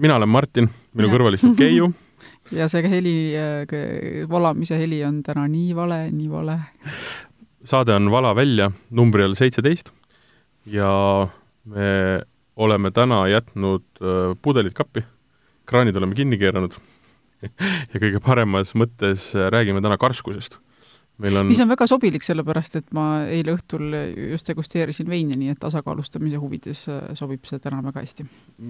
mina olen Martin, minu ja. kõrval istub Keiu. Ja see heli, valamise heli on täna nii vale, nii vale. saade on Vala välja numbri all seitseteist. Ja me oleme täna jätnud äh, pudelid kappi, kraanid oleme kinni keeranud. Ja kõige paremas mõttes äh, räägime täna karskusest meil on mis on väga sobilik, sellepärast et ma eile õhtul just degusteerisin veini, nii et tasakaalustamise huvides äh, sobib see täna väga hästi.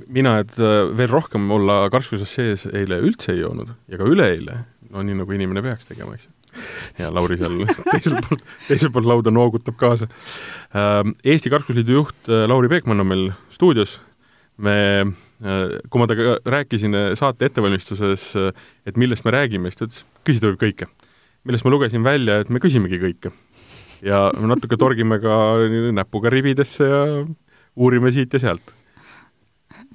mina, et veel rohkem olla karskuses sees, eile üldse ei joonud ja ka üleeile, no nii, nagu inimene peaks tegema, eks ju ja Lauri seal teisel pool, teisel pool lauda noogutab kaasa. Ähm, Eesti Karsklusliidu juht äh, Lauri Peekmann on meil stuudios. me, äh, kui ma temaga rääkisin äh, saate ettevalmistuses, et millest me räägime, siis ta ütles, küsida võib kõike. Millest ma lugesin välja, et me küsimegi kõike. ja natuke torgime ka näpuga ribidesse ja uurime siit ja sealt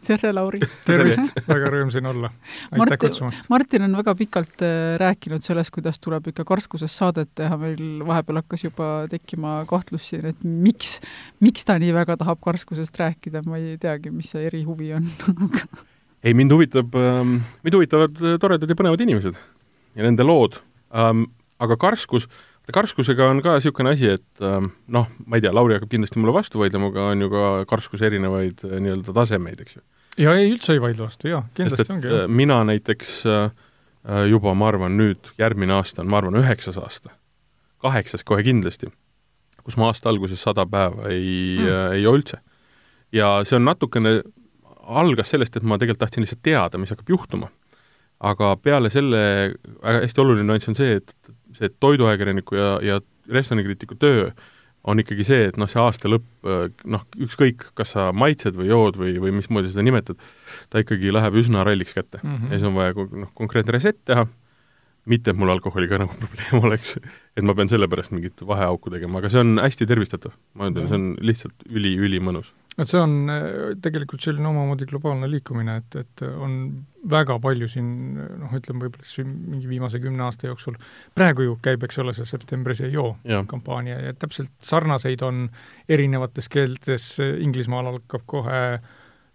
tere, Lauri! tervist, väga rõõm siin olla. aitäh kutsumast! Martin on väga pikalt äh, rääkinud sellest, kuidas tuleb ikka karskuses saadet teha, meil vahepeal hakkas juba tekkima kahtlus siin, et miks, miks ta nii väga tahab karskusest rääkida, ma ei teagi, mis see erihuvi on ei, mind huvitab ähm,, mind huvitavad toredad ja põnevad inimesed ja nende lood ähm,, aga karskus äh, karskusega on ka niisugune asi, et ähm, noh, ma ei tea, Lauri hakkab kindlasti mulle vastu vaidlema, aga on ju ka karskuse erinevaid äh, nii-öelda tasemeid, eks ju. ja ei, üldse ei vaidle vastu, jaa, kindlasti ongi. Äh, mina näiteks äh, juba, ma arvan, nüüd järgmine aasta on, ma arvan, üheksas aasta, kaheksas kohe kindlasti, kus ma aasta alguses sada päeva ei mm., ei joo üldse. ja see on natukene, algas sellest, et ma tegelikult tahtsin lihtsalt teada, mis hakkab juhtuma. Aga peale selle hästi oluline nüanss on see, et see toiduajakirjaniku ja, ja restoranikriitiku töö on ikkagi see, et noh, see aasta lõpp, noh, ükskõik, kas sa maitsed või jood või, või mismoodi seda nimetad, ta ikkagi läheb üsna ralliks kätte mm. -hmm. ja siis on vaja noh, konkreetne reset teha, mitte et mul alkoholiga nagu probleem oleks, et ma pean selle pärast mingit vaheauku tegema, aga see on hästi tervistatav. ma ütlen, see on lihtsalt üli-ülimõnus et see on äh, tegelikult selline omamoodi globaalne liikumine, et, et on väga palju siin noh, ütleme võib-olla siis mingi viimase kümne aasta jooksul, praegu ju käib, eks ole, see septembris ei joo ja. kampaania ja täpselt sarnaseid on erinevates keeltes, Inglismaal algab kohe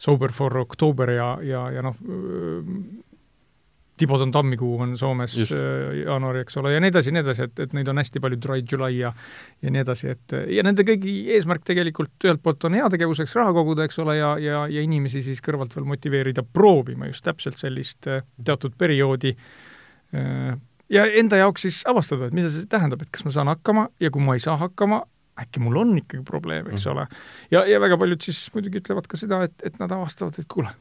Sober for October ja, ja, ja noh, Tibodon tammikuu on Soomes Just. Äh, jaanuar, eks ole, ja nii edasi ja nii edasi, et, et neid on hästi palju, Dry July ja ja nii edasi, et ja nende kõigi eesmärk tegelikult ühelt poolt on heategevuseks raha koguda, eks ole, ja, ja, ja inimesi siis kõrvalt veel motiveerida proovima just täpselt sellist äh, teatud perioodi äh, ja enda jaoks siis avastada, et mida see tähendab, et kas ma saan hakkama ja kui ma ei saa hakkama, äkki mul on ikkagi probleem, eks mm. ole. ja, ja väga paljud siis muidugi ütlevad ka seda, et, et nad avastavad, et kuule,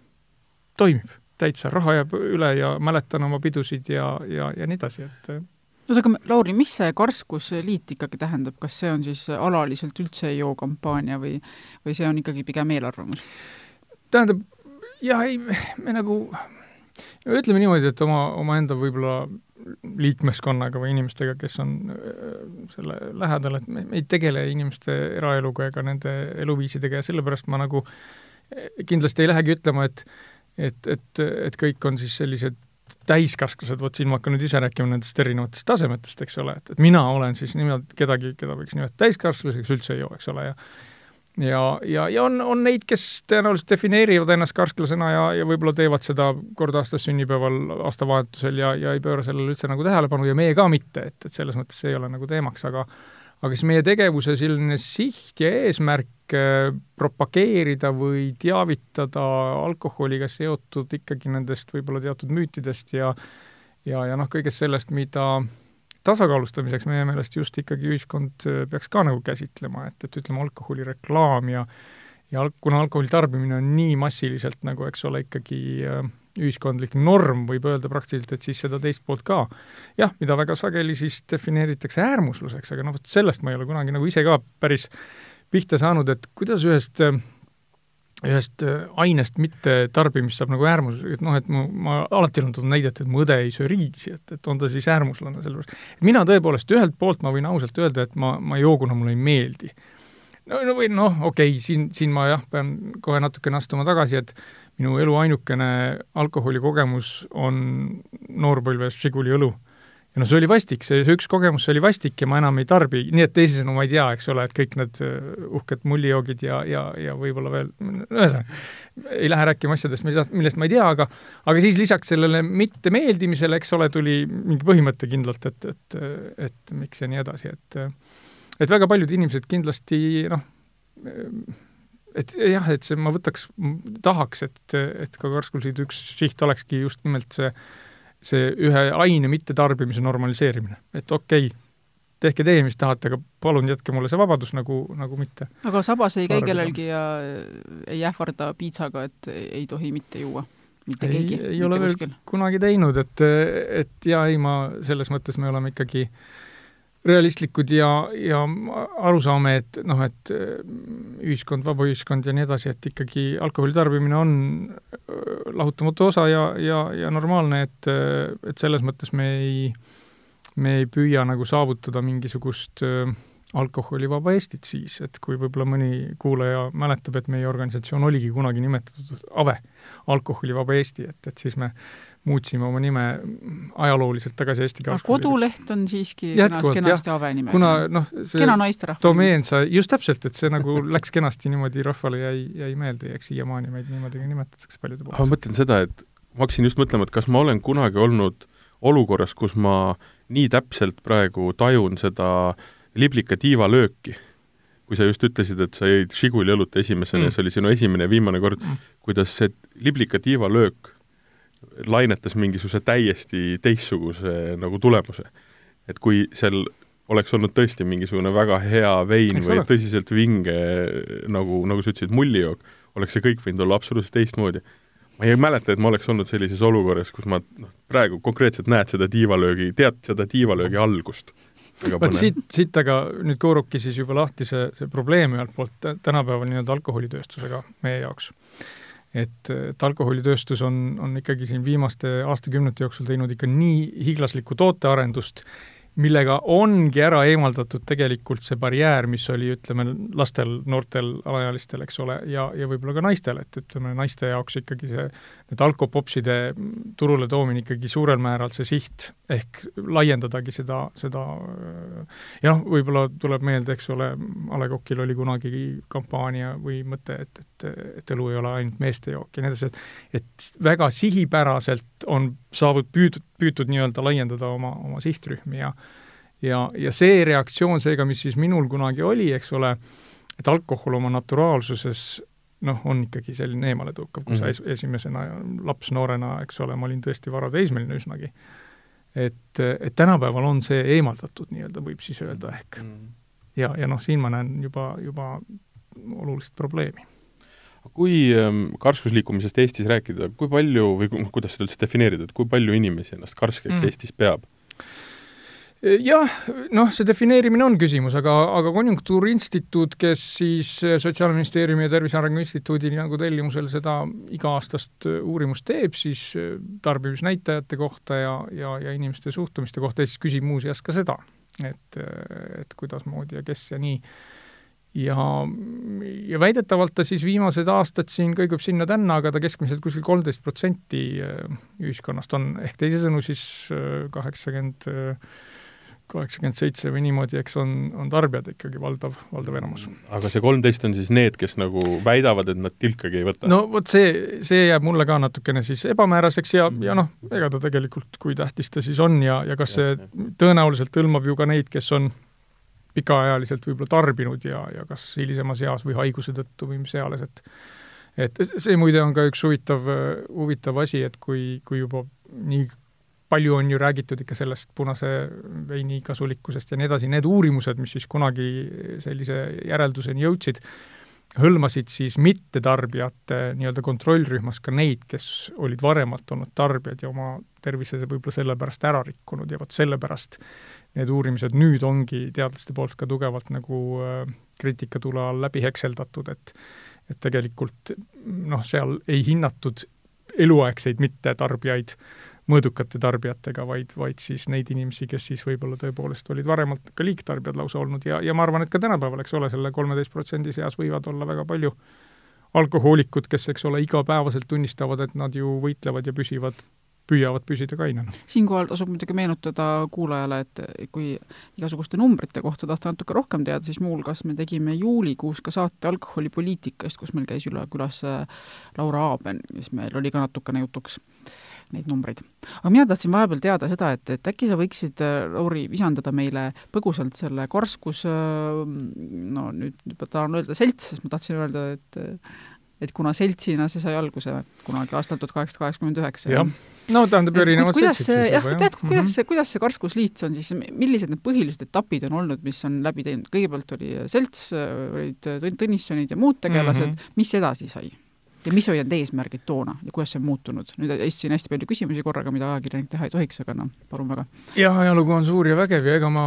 toimib täitsa, raha jääb üle ja mäletan oma pidusid ja, ja, ja nii edasi, et oota, aga Lauri, mis see karskusliit ikkagi tähendab, kas see on siis alaliselt üldse ei joo kampaania või, või see on ikkagi pigem eelarvamus? tähendab, jah, ei, me nagu, ütleme niimoodi, et oma, omaenda võib-olla liikmeskonnaga või inimestega, kes on äh, selle lähedal, et me, me ei tegele inimeste eraeluga ega nende eluviisidega ja sellepärast ma nagu kindlasti ei lähegi ütlema, et et, et, et kõik on siis sellised täiskasvased, vot siin ma hakkan nüüd ise rääkima nendest erinevatest tasemetest, eks ole, et, et mina olen siis niimoodi kedagi, keda võiks nimetada täiskasvaseks, üldse ei joo, eks ole, ja ja, ja, ja on, on neid, kes tõenäoliselt defineerivad ennast karsklasena ja, ja võib-olla teevad seda kord aastas sünnipäeval, aastavahetusel ja, ja ei pööra sellele üldse nagu tähelepanu ja meie ka mitte, et, et selles mõttes see ei ole nagu teemaks, aga aga siis meie tegevuse selline siht ja eesmärk äh, propageerida või teavitada alkoholiga seotud ikkagi nendest võib-olla teatud müütidest ja ja, ja noh, kõigest sellest, mida tasakaalustamiseks meie meelest just ikkagi ühiskond äh, peaks ka nagu käsitlema, et, et ütleme, alkoholireklaam ja ja kuna alkoholi tarbimine on nii massiliselt nagu, eks ole, ikkagi äh, ühiskondlik norm, võib öelda praktiliselt, et siis seda teist poolt ka. jah, mida väga sageli siis defineeritakse äärmusluseks, aga noh, vot sellest ma ei ole kunagi nagu ise ka päris pihta saanud, et kuidas ühest ühest ainest mitte tarbimist saab nagu äärmus, et noh, et mu, ma alati olen toonud näidet, et mu õde ei söö riisi, et, et on ta siis äärmuslane, sellepärast mina tõepoolest ühelt poolt ma võin ausalt öelda, et ma, ma ei joo, kuna mulle ei meeldi no, no või noh, okei okay,, siin, siin ma jah, pean kohe natukene astuma tagasi, et minu elu ainukene alkoholikogemus on noorpõlves Žiguli õlu. ja noh, see oli vastik, see, see üks kogemus, see oli vastik ja ma enam ei tarbi, nii et teisisõnu ma ei tea, eks ole, et kõik need äh, uhked mullijoogid ja, ja, ja võib-olla veel, ühesõnaga, ei lähe rääkima asjadest, millest, millest ma ei tea, aga aga siis lisaks sellele mittemeeldimisele, eks ole, tuli mingi põhimõte kindlalt, et, et, et miks ja nii edasi, et et väga paljud inimesed kindlasti noh, et jah, et see, ma võtaks, tahaks, et, et ka Karskul-Siidu üks siht olekski just nimelt see see ühe aine mittetarbimise normaliseerimine, et okei okay,, tehke teie, mis tahate, aga palun jätke mulle see vabadus nagu, nagu mitte. aga sabas ei käi kellelgi ja ei ähvarda piitsaga, et ei tohi mitte juua? mitte ei, keegi? veel kuskil. kunagi teinud, et, et jaa, ei ma, selles mõttes me oleme ikkagi äh, realistlikud ja, ja aru saame, et noh, et äh, ühiskond, vaba ühiskond ja nii edasi, et ikkagi alkoholi tarbimine on äh, lahutamatu osa ja, ja, ja normaalne, et, äh, et selles mõttes me ei, me ei püüa nagu saavutada mingisugust alkoholivaba Eestit siis, et kui võib-olla mõni kuulaja mäletab, et meie organisatsioon oligi kunagi nimetatud AVE, alkoholivaba Eesti, et, et siis me muutsime oma nime ajalooliselt tagasi Eesti aga koduleht on siiski Jätkuvalt, nime. kuna noh, see kena naisterahva domeen sa, just täpselt, et see nagu läks kenasti niimoodi, rahvale jäi, jäi meelde ja eks siiamaani meid niimoodi ka nimetatakse paljude poolt. ma mõtlen seda, et ma hakkasin just mõtlema, et kas ma olen kunagi olnud olukorras, kus ma nii täpselt praegu tajun seda liblika tiivalööki, kui sa just ütlesid, et sa jõid Žiguli õlut esimesena mm. ja see oli sinu esimene ja viimane kord mm., kuidas see liblika tiivalöök lainetas mingisuguse täiesti teistsuguse nagu tulemuse. et kui seal oleks olnud tõesti mingisugune väga hea vein Eks või ole. tõsiselt vinge, nagu, nagu sa ütlesid, mullijook, oleks see kõik võinud olla absoluutselt teistmoodi. ma ei mäleta, et ma oleks olnud sellises olukorras, kus ma noh, praegu konkreetselt näed seda tiivalöögi, tead seda tiivalöögi algust. vot siit, siit aga nüüd kooruki siis juba lahti see, see probleem ühelt poolt tänapäeval nii-öelda alkoholitööstusega meie jaoks et, et alkoholitööstus on, on ikkagi siin viimaste aastakümnete jooksul teinud ikka nii hiiglaslikku tootearendust millega ongi ära eemaldatud tegelikult see barjäär, mis oli, ütleme, lastel, noortel, alaealistel, eks ole, ja, ja võib-olla ka naistel, et ütleme, naiste jaoks ikkagi see, need alkopopside turule toomine ikkagi suurel määral see siht, ehk laiendadagi seda, seda ja noh, võib-olla tuleb meelde, eks ole, A Le Coqil oli kunagi kampaania või mõte, et, et, et õlu ei ole ainult meeste jook ja nii edasi, et et väga sihipäraselt on saavut-, püüdud, püütud nii-öelda laiendada oma, oma sihtrühmi ja ja, ja see reaktsioon seega, mis siis minul kunagi oli, eks ole, et alkohol oma naturaalsuses noh, on ikkagi selline eemaletõukav, kui mm -hmm. sa mhm. es esimesena laps noorena, eks ole, ma olin tõesti varateismeline üsnagi, et, et tänapäeval on see eemaldatud nii-öelda, võib siis öelda ehk mm. -hmm. ja, ja noh, siin ma näen juba, juba olulist probleemi kui ähm, karskusliikumisest Eestis rääkida, kui palju või kuidas seda üldse defineerida, et kui palju inimesi ennast karskeks mm. Eestis peab? Jah, noh, see defineerimine on küsimus, aga, aga Konjunktuuriinstituut, kes siis Sotsiaalministeeriumi ja Tervise Arengu Instituudi nagu tellimusel seda iga-aastast uurimust teeb, siis tarbimisnäitajate kohta ja, ja, ja inimeste suhtumiste kohta ja siis küsib muuseas ka seda, et, et kuidasmoodi ja kes ja nii. Ja, ja väidetavalt ta siis viimased aastad siin kõigub sinna-tänna, aga ta keskmiselt kuskil kolmteist protsenti ühiskonnast on, ehk teisisõnu siis kaheksakümmend, äh, kaheksakümmend seitse või niimoodi, eks on, on tarbijad ikkagi valdav, valdav enamus. aga see kolmteist on siis need, kes nagu väidavad, et nad tilkagi ei võta? no vot see, see jääb mulle ka natukene siis ebamääraseks ja, ja noh, ega ta tegelikult, kui tähtis ta siis on ja, ja kas see tõenäoliselt hõlmab ju ka neid, kes on pikaajaliselt võib-olla tarbinud ja, ja kas hilisemas eas või haiguse tõttu või mis eales, et et see muide on ka üks huvitav, huvitav asi, et kui, kui juba nii palju on ju räägitud ikka sellest punase veini kasulikkusest ja nii edasi, need uurimused, mis siis kunagi sellise järelduseni jõudsid, hõlmasid siis mittetarbijate nii-öelda kontrollrühmas ka neid, kes olid varemalt olnud tarbijad ja oma tervise võib-olla sellepärast ära rikkunud. Ja vot sellepärast need uurimised nüüd ongi teadlaste poolt ka tugevalt nagu äh, kriitikatule all läbi hekseldatud, et et tegelikult noh, seal ei hinnatud eluaegseid mittetarbijaid mõõdukate tarbijatega, vaid, vaid siis neid inimesi, kes siis võib-olla tõepoolest olid varemalt ka liigtarbijad lausa olnud ja, ja ma arvan, et ka tänapäeval, eks ole, selle kolmeteist protsendi seas võivad olla väga palju alkohoolikud, kes, eks ole, igapäevaselt tunnistavad, et nad ju võitlevad ja püsivad püüavad püsida kainena. siinkohal tasub muidugi meenutada kuulajale, et kui igasuguste numbrite kohta tahta natuke rohkem teada, siis muuhulgas me tegime juulikuus ka saate alkoholipoliitikast, kus meil käis üle külas äh, Laura Aaben, siis meil oli ka natukene jutuks neid numbreid. aga mina tahtsin vahepeal teada seda, et, et äkki sa võiksid, Lauri, visandada meile põgusalt selle karskus, no nüüd juba tahan öelda selts, sest ma tahtsin öelda, et et kuna seltsina see sai alguse kunagi aastal tuhat kaheksasada kaheksakümmend üheksa. jah, no tähendab erinevad seltsid siis jah, tead, kuidas mm -hmm. see, kuidas see karskusliit on siis, millised need põhilised etapid on olnud, mis on läbi teinud, kõigepealt oli selts, olid Tõnissonid ja muud tegelased mm, -hmm. mis edasi sai? Ja mis olid need eesmärgid toona ja kuidas see on muutunud? nüüd esitasin hästi palju küsimusi korraga, mida ajakirjanik teha ei tohiks, aga noh, palun väga. jah, ajalugu on suur ja vägev ja ega ma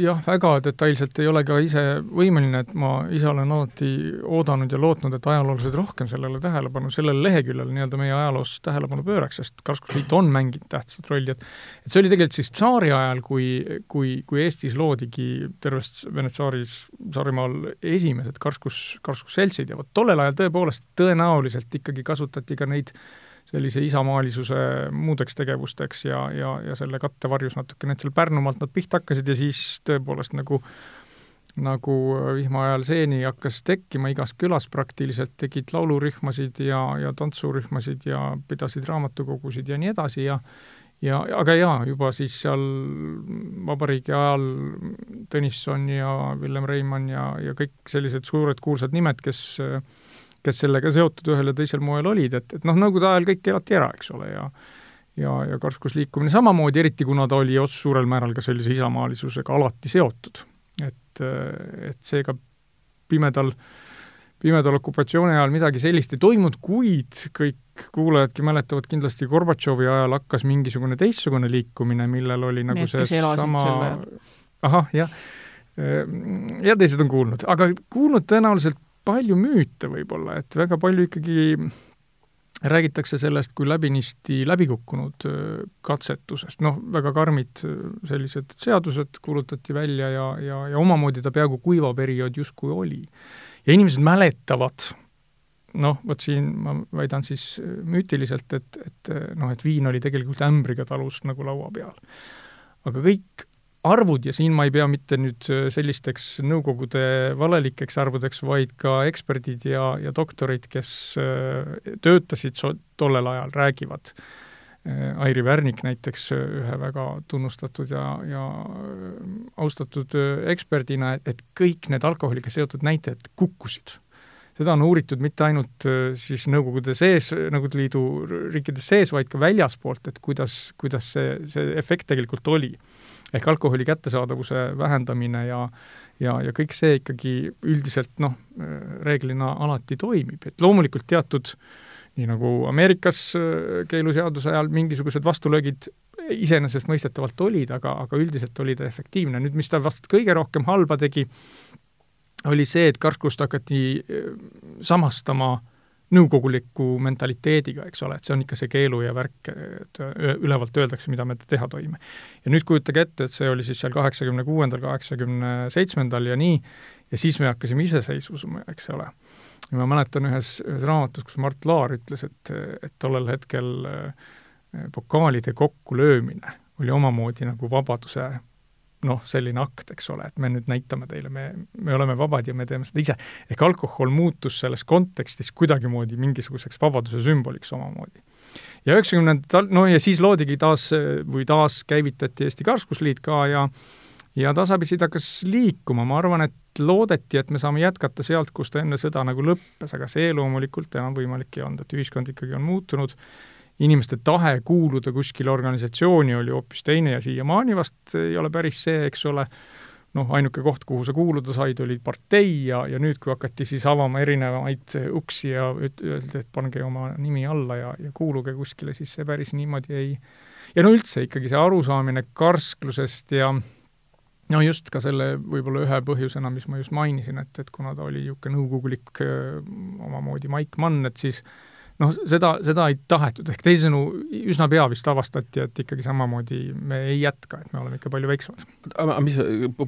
jah, väga detailselt ei ole ka ise võimeline, et ma ise olen alati oodanud ja lootnud, et ajaloolased rohkem sellele tähelepanu, sellele leheküljele nii-öelda meie ajaloos tähelepanu pööraks, sest Karskusliit on mänginud tähtsat rolli, et et see oli tegelikult siis tsaari ajal, kui, kui, kui Eestis loodigi terves Vene tsaaris, Saarimaal esimesed karskus, karskusseltsid ja vot tollel ajal tõepoolest tõenäoliselt tõenäoliselt ikkagi kasutati ka neid sellise isamaalisuse muudeks tegevusteks ja, ja, ja selle kattevarjus natukene, et seal Pärnumaalt nad pihta hakkasid ja siis tõepoolest nagu nagu vihma ajal seeni hakkas tekkima igas külas praktiliselt, tegid laulurühmasid ja, ja tantsurühmasid ja pidasid raamatukogusid ja nii edasi ja ja, aga jaa, juba siis seal vabariigi ajal Tõnisson ja Villem Reimann ja, ja kõik sellised suured kuulsad nimed, kes äh, kes sellega seotud ühel ja teisel moel olid, et, et noh, Nõukogude ajal kõik elati ära, eks ole, ja ja, ja karskusliikumine samamoodi, eriti kuna ta oli otsus suurel määral ka sellise isamaalisusega alati seotud. et, et seega pimedal, pimedal okupatsiooni ajal midagi sellist ei toimunud, kuid kõik kuulajadki mäletavad kindlasti Gorbatšovi ajal hakkas mingisugune teistsugune liikumine, millel oli nagu Need, see sama ahah, jah, ja teised on kuulnud, aga kuulnud tõenäoliselt palju müüte võib-olla, et väga palju ikkagi räägitakse sellest kui läbinisti läbikukkunud katsetusest, noh, väga karmid sellised seadused kuulutati välja ja, ja, ja omamoodi ta peaaegu kuiva periood justkui oli. ja inimesed mäletavad, noh, vot siin ma väidan siis müütiliselt, et, et noh, et viin oli tegelikult ämbriga talus nagu laua peal. aga kõik arvud ja siin ma ei pea mitte nüüd äh, sellisteks Nõukogude valelikeks arvudeks, vaid ka eksperdid ja, ja doktorid, kes äh, töötasid so-, tollel ajal, räägivad. Äh, Airi Värnik näiteks ühe väga tunnustatud ja, ja austatud eksperdina, et kõik need alkoholiga seotud näitajad kukkusid seda on uuritud mitte ainult siis Nõukogude sees, Nõukogude Liidu riikide sees, vaid ka väljaspoolt, et kuidas, kuidas see, see efekt tegelikult oli ehk alkoholi kättesaadavuse vähendamine ja ja, ja kõik see ikkagi üldiselt noh, reeglina alati toimib, et loomulikult teatud nii nagu Ameerikas äh, keeluseaduse ajal mingisugused vastulöögid iseenesestmõistetavalt olid, aga, aga üldiselt oli ta efektiivne. nüüd, mis ta vast kõige rohkem halba tegi, oli see, et karskust hakati äh, samastama nõukoguliku mentaliteediga, eks ole, et see on ikka see keelu ja värk, et ülevalt öeldakse, mida me teha tohime. ja nüüd kujutage ette, et see oli siis seal kaheksakümne kuuendal, kaheksakümne seitsmendal ja nii, ja siis me hakkasime iseseisvusuma, eks ole. ja ma mäletan ühes, ühes raamatus, kus Mart Laar ütles, et, et tollel hetkel pokaalide kokkulöömine oli omamoodi nagu vabaduse noh, selline akt, eks ole, et me nüüd näitame teile, me, me oleme vabad ja me teeme seda ise. ehk alkohol muutus selles kontekstis kuidagimoodi mingisuguseks vabaduse sümboliks omamoodi. ja üheksakümnendatel, no ja siis loodigi taas või taaskäivitati Eesti Karskusliit ka ja ja tasapisi ta hakkas liikuma, ma arvan, et loodeti, et me saame jätkata sealt, kus ta enne sõda nagu lõppes, aga see loomulikult enam võimalik ei olnud, et ühiskond ikkagi on muutunud inimeste tahe kuuluda kuskile organisatsiooni oli hoopis teine ja siiamaani vast ei ole päris see, eks ole, noh, ainuke koht, kuhu sa kuuluda said, oli partei ja, ja nüüd, kui hakati siis avama erinevaid uksi ja öeldi, et pange oma nimi alla ja, ja kuuluge kuskile, siis see päris niimoodi ei ja no üldse ikkagi see arusaamine karsklusest ja no just ka selle võib-olla ühe põhjusena, mis ma just mainisin, et, et kuna ta oli niisugune nõukogulik omamoodi Maik Mann, et siis äh, noh, seda, seda ei tahetud, ehk teisisõnu, üsna pea vist avastati, et ikkagi samamoodi me ei jätka, et me oleme ikka palju väiksemad. aga mis,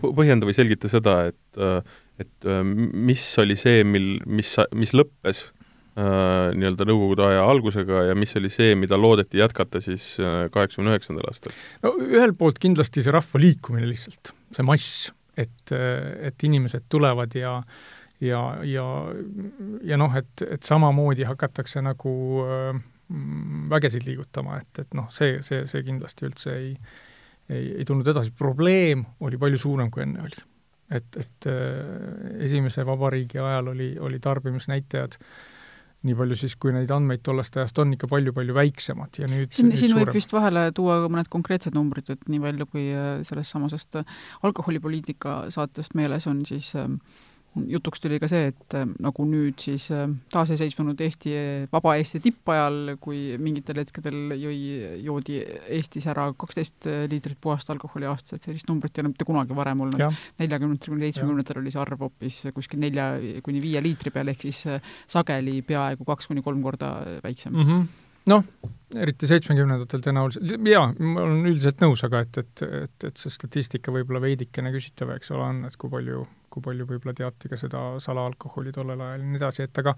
põhjenda või selgita seda, et et mis oli see, mil, mis, mis lõppes äh, nii-öelda Nõukogude aja algusega ja mis oli see, mida loodeti jätkata siis kaheksakümne üheksandal aastal? no ühelt poolt kindlasti see rahva liikumine lihtsalt, see mass, et, et inimesed tulevad ja ja, ja, ja noh, et, et samamoodi hakatakse nagu äh, vägesid liigutama, et, et noh, see, see, see kindlasti üldse ei, ei, ei tulnud edasi, probleem oli palju suurem, kui enne oli. et, et äh, esimese vabariigi ajal oli, oli tarbimisnäitajad nii palju siis, kui neid andmeid tollest ajast on, ikka palju-palju väiksemad ja nüüd siin, siin võib vist vahele tuua ka mõned konkreetsed numbrid, et nii palju, kui äh, sellest samasest alkoholipoliitika saatest meeles on, siis äh, jutuks tuli ka see, et äh, nagu nüüd siis äh, taasiseseisvunud Eesti, vaba Eesti tippajal, kui mingitel hetkedel jõi, joodi Eestis ära kaksteist liitrit puhast alkoholi aastas, et sellist numbrit ei ole mitte kunagi varem olnud. neljakümnendatel kuni seitsmekümnendatel oli see arv hoopis kuskil nelja kuni viie liitri peal, ehk siis äh, sageli peaaegu kaks kuni kolm korda väiksem mm. -hmm noh, eriti seitsmekümnendatel tõenäoliselt, jaa, ma olen üldiselt nõus, aga et, et, et, et see statistika võib-olla veidikene küsitav, eks ole, on, et kui palju kui palju võib-olla teati ka seda salaalkoholi tollel ajal ja nii edasi, et aga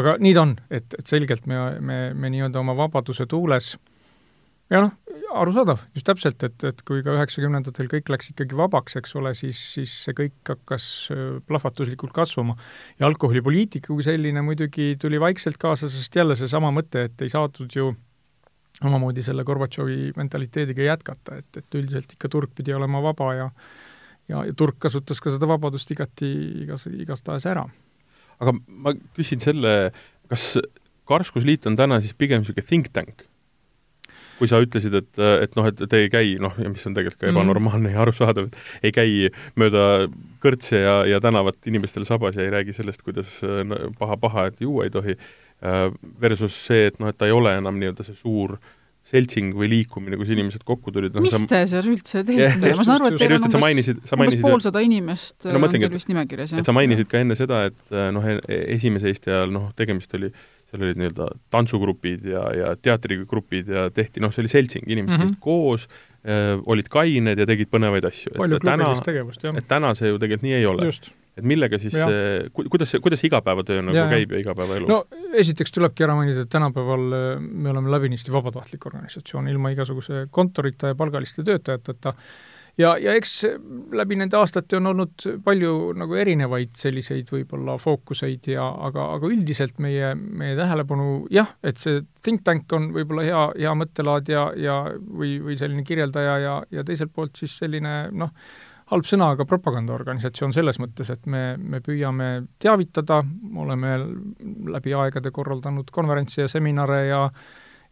aga nii ta on, et, et selgelt me, me, me nii-öelda oma vabaduse tuules ja noh, arusaadav, just täpselt, et, et kui ka üheksakümnendatel kõik läks ikkagi vabaks, eks ole, siis, siis see kõik hakkas äh, plahvatuslikult kasvama. ja alkoholipoliitika kui selline muidugi tuli vaikselt kaasa, sest jälle seesama mõte, et ei saadud ju omamoodi selle Gorbatšovi mentaliteediga jätkata, et, et üldiselt ikka turg pidi olema vaba ja ja, ja turg kasutas ka seda vabadust igati, igas, igastahes ära. aga ma küsin selle, kas Karskusliit on täna siis pigem niisugune think tank? Kui sa ütlesid, et, et noh, et te ei käi, noh, ja mis on tegelikult ka mhm. ebanormaalne mm. ja arusaadav, et ei käi mööda kõrtse ja, ja tänavat inimestele sabas ja ei räägi sellest, kuidas paha-paha, et juua ei tohi, äh, versus see, et noh, et ta ei ole enam nii-öelda see suur äh, seltsing või liikumine, kus inimesed kokku tulid no,. mis sa... te seal üldse teete? ma saan aru, et teil on umbes, mainisid, umbes poolsada inimest no, on teil vist nimekirjas, jah? et sa mainisid ka enne seda, et äh, noh, e-, esimese Eesti ajal noh, tegemist oli, seal olid nii-öelda tantsugrupid ja, ja teatrigrupid ja tehti, noh, see oli seltsing, inimesed käisid mm -hmm. koos äh,, olid kained ja tegid põnevaid asju. palju klubilist tegevust, jah. et täna see ju tegelikult nii ei ole. et millega siis, ku-, kuidas see, kuidas igapäevatöö nagu ja, käib ja igapäevaelu? no esiteks tulebki ära mainida, et tänapäeval äh, me oleme läbinisti vabatahtlik organisatsioon, ilma igasuguse kontorita ja palgaliste töötajateta, ja, ja eks läbi nende aastate on olnud palju nagu erinevaid selliseid võib-olla fookuseid ja aga, aga üldiselt meie, meie tähelepanu jah, et see think tank on võib-olla hea, hea mõttelaad ja, ja või, või selline kirjeldaja ja, ja teiselt poolt siis selline noh, halb sõna, aga propagandaorganisatsioon selles mõttes, et me, me püüame teavitada, oleme läbi aegade korraldanud konverentse ja seminare ja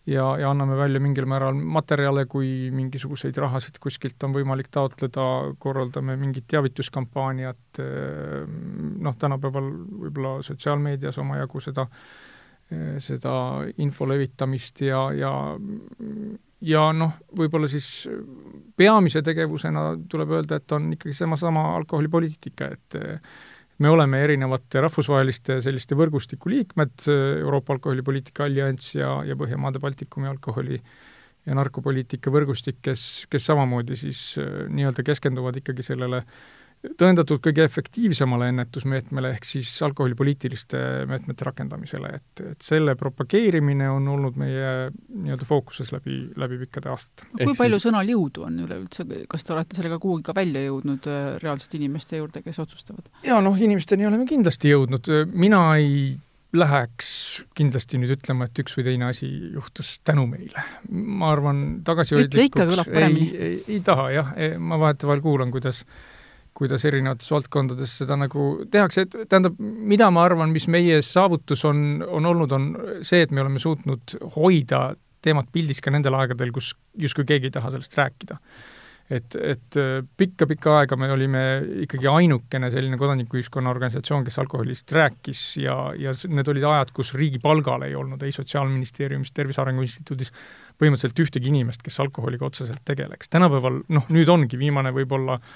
ja, ja anname välja mingil määral materjale, kui mingisuguseid rahasid kuskilt on võimalik taotleda, korraldame mingit teavituskampaaniat, noh, tänapäeval võib-olla sotsiaalmeedias omajagu seda, seda info levitamist ja, ja ja noh, võib-olla siis peamise tegevusena tuleb öelda, et on ikkagi seesama alkoholipoliitika, et me oleme erinevate rahvusvaheliste selliste võrgustiku liikmed, Euroopa Alkoholipoliitika Allianss ja, ja Põhjamaade Baltikumi alkoholi ja narkopoliitika võrgustik, kes, kes samamoodi siis nii-öelda keskenduvad ikkagi sellele äh, tõendatult kõige efektiivsemale ennetusmeetmele, ehk siis alkoholipoliitiliste meetmete rakendamisele, et, et selle propageerimine on olnud meie nii-öelda fookuses läbi, läbi pikkade aastate. kui palju siis... sõnal jõudu on üleüldse, kas te olete sellega kuhugi ka välja jõudnud äh, reaalselt inimeste juurde, kes otsustavad? jaa, noh, inimesteni oleme kindlasti jõudnud, mina ei läheks kindlasti nüüd ütlema, et üks või teine asi juhtus tänu meile. ma arvan, tagasihoidlikuks ei, ei, ei taha jah, ma vahetevahel kuulan, kuidas kuidas erinevates valdkondades seda nagu tehakse, et tähendab, mida ma arvan, mis meie saavutus on, on olnud, on see, et me oleme suutnud hoida teemat pildis ka nendel aegadel, kus justkui keegi ei taha sellest rääkida. et, et pikka-pikka aega me olime ikkagi ainukene selline kodanikuühiskonna organisatsioon, kes alkoholist rääkis ja, ja need olid ajad, kus riigi palgal ei olnud ei Sotsiaalministeeriumis, Tervise Arengu Instituudis põhimõtteliselt ühtegi inimest, kes alkoholiga otseselt tegeleks. tänapäeval noh, nüüd ongi viimane võib-olla äh,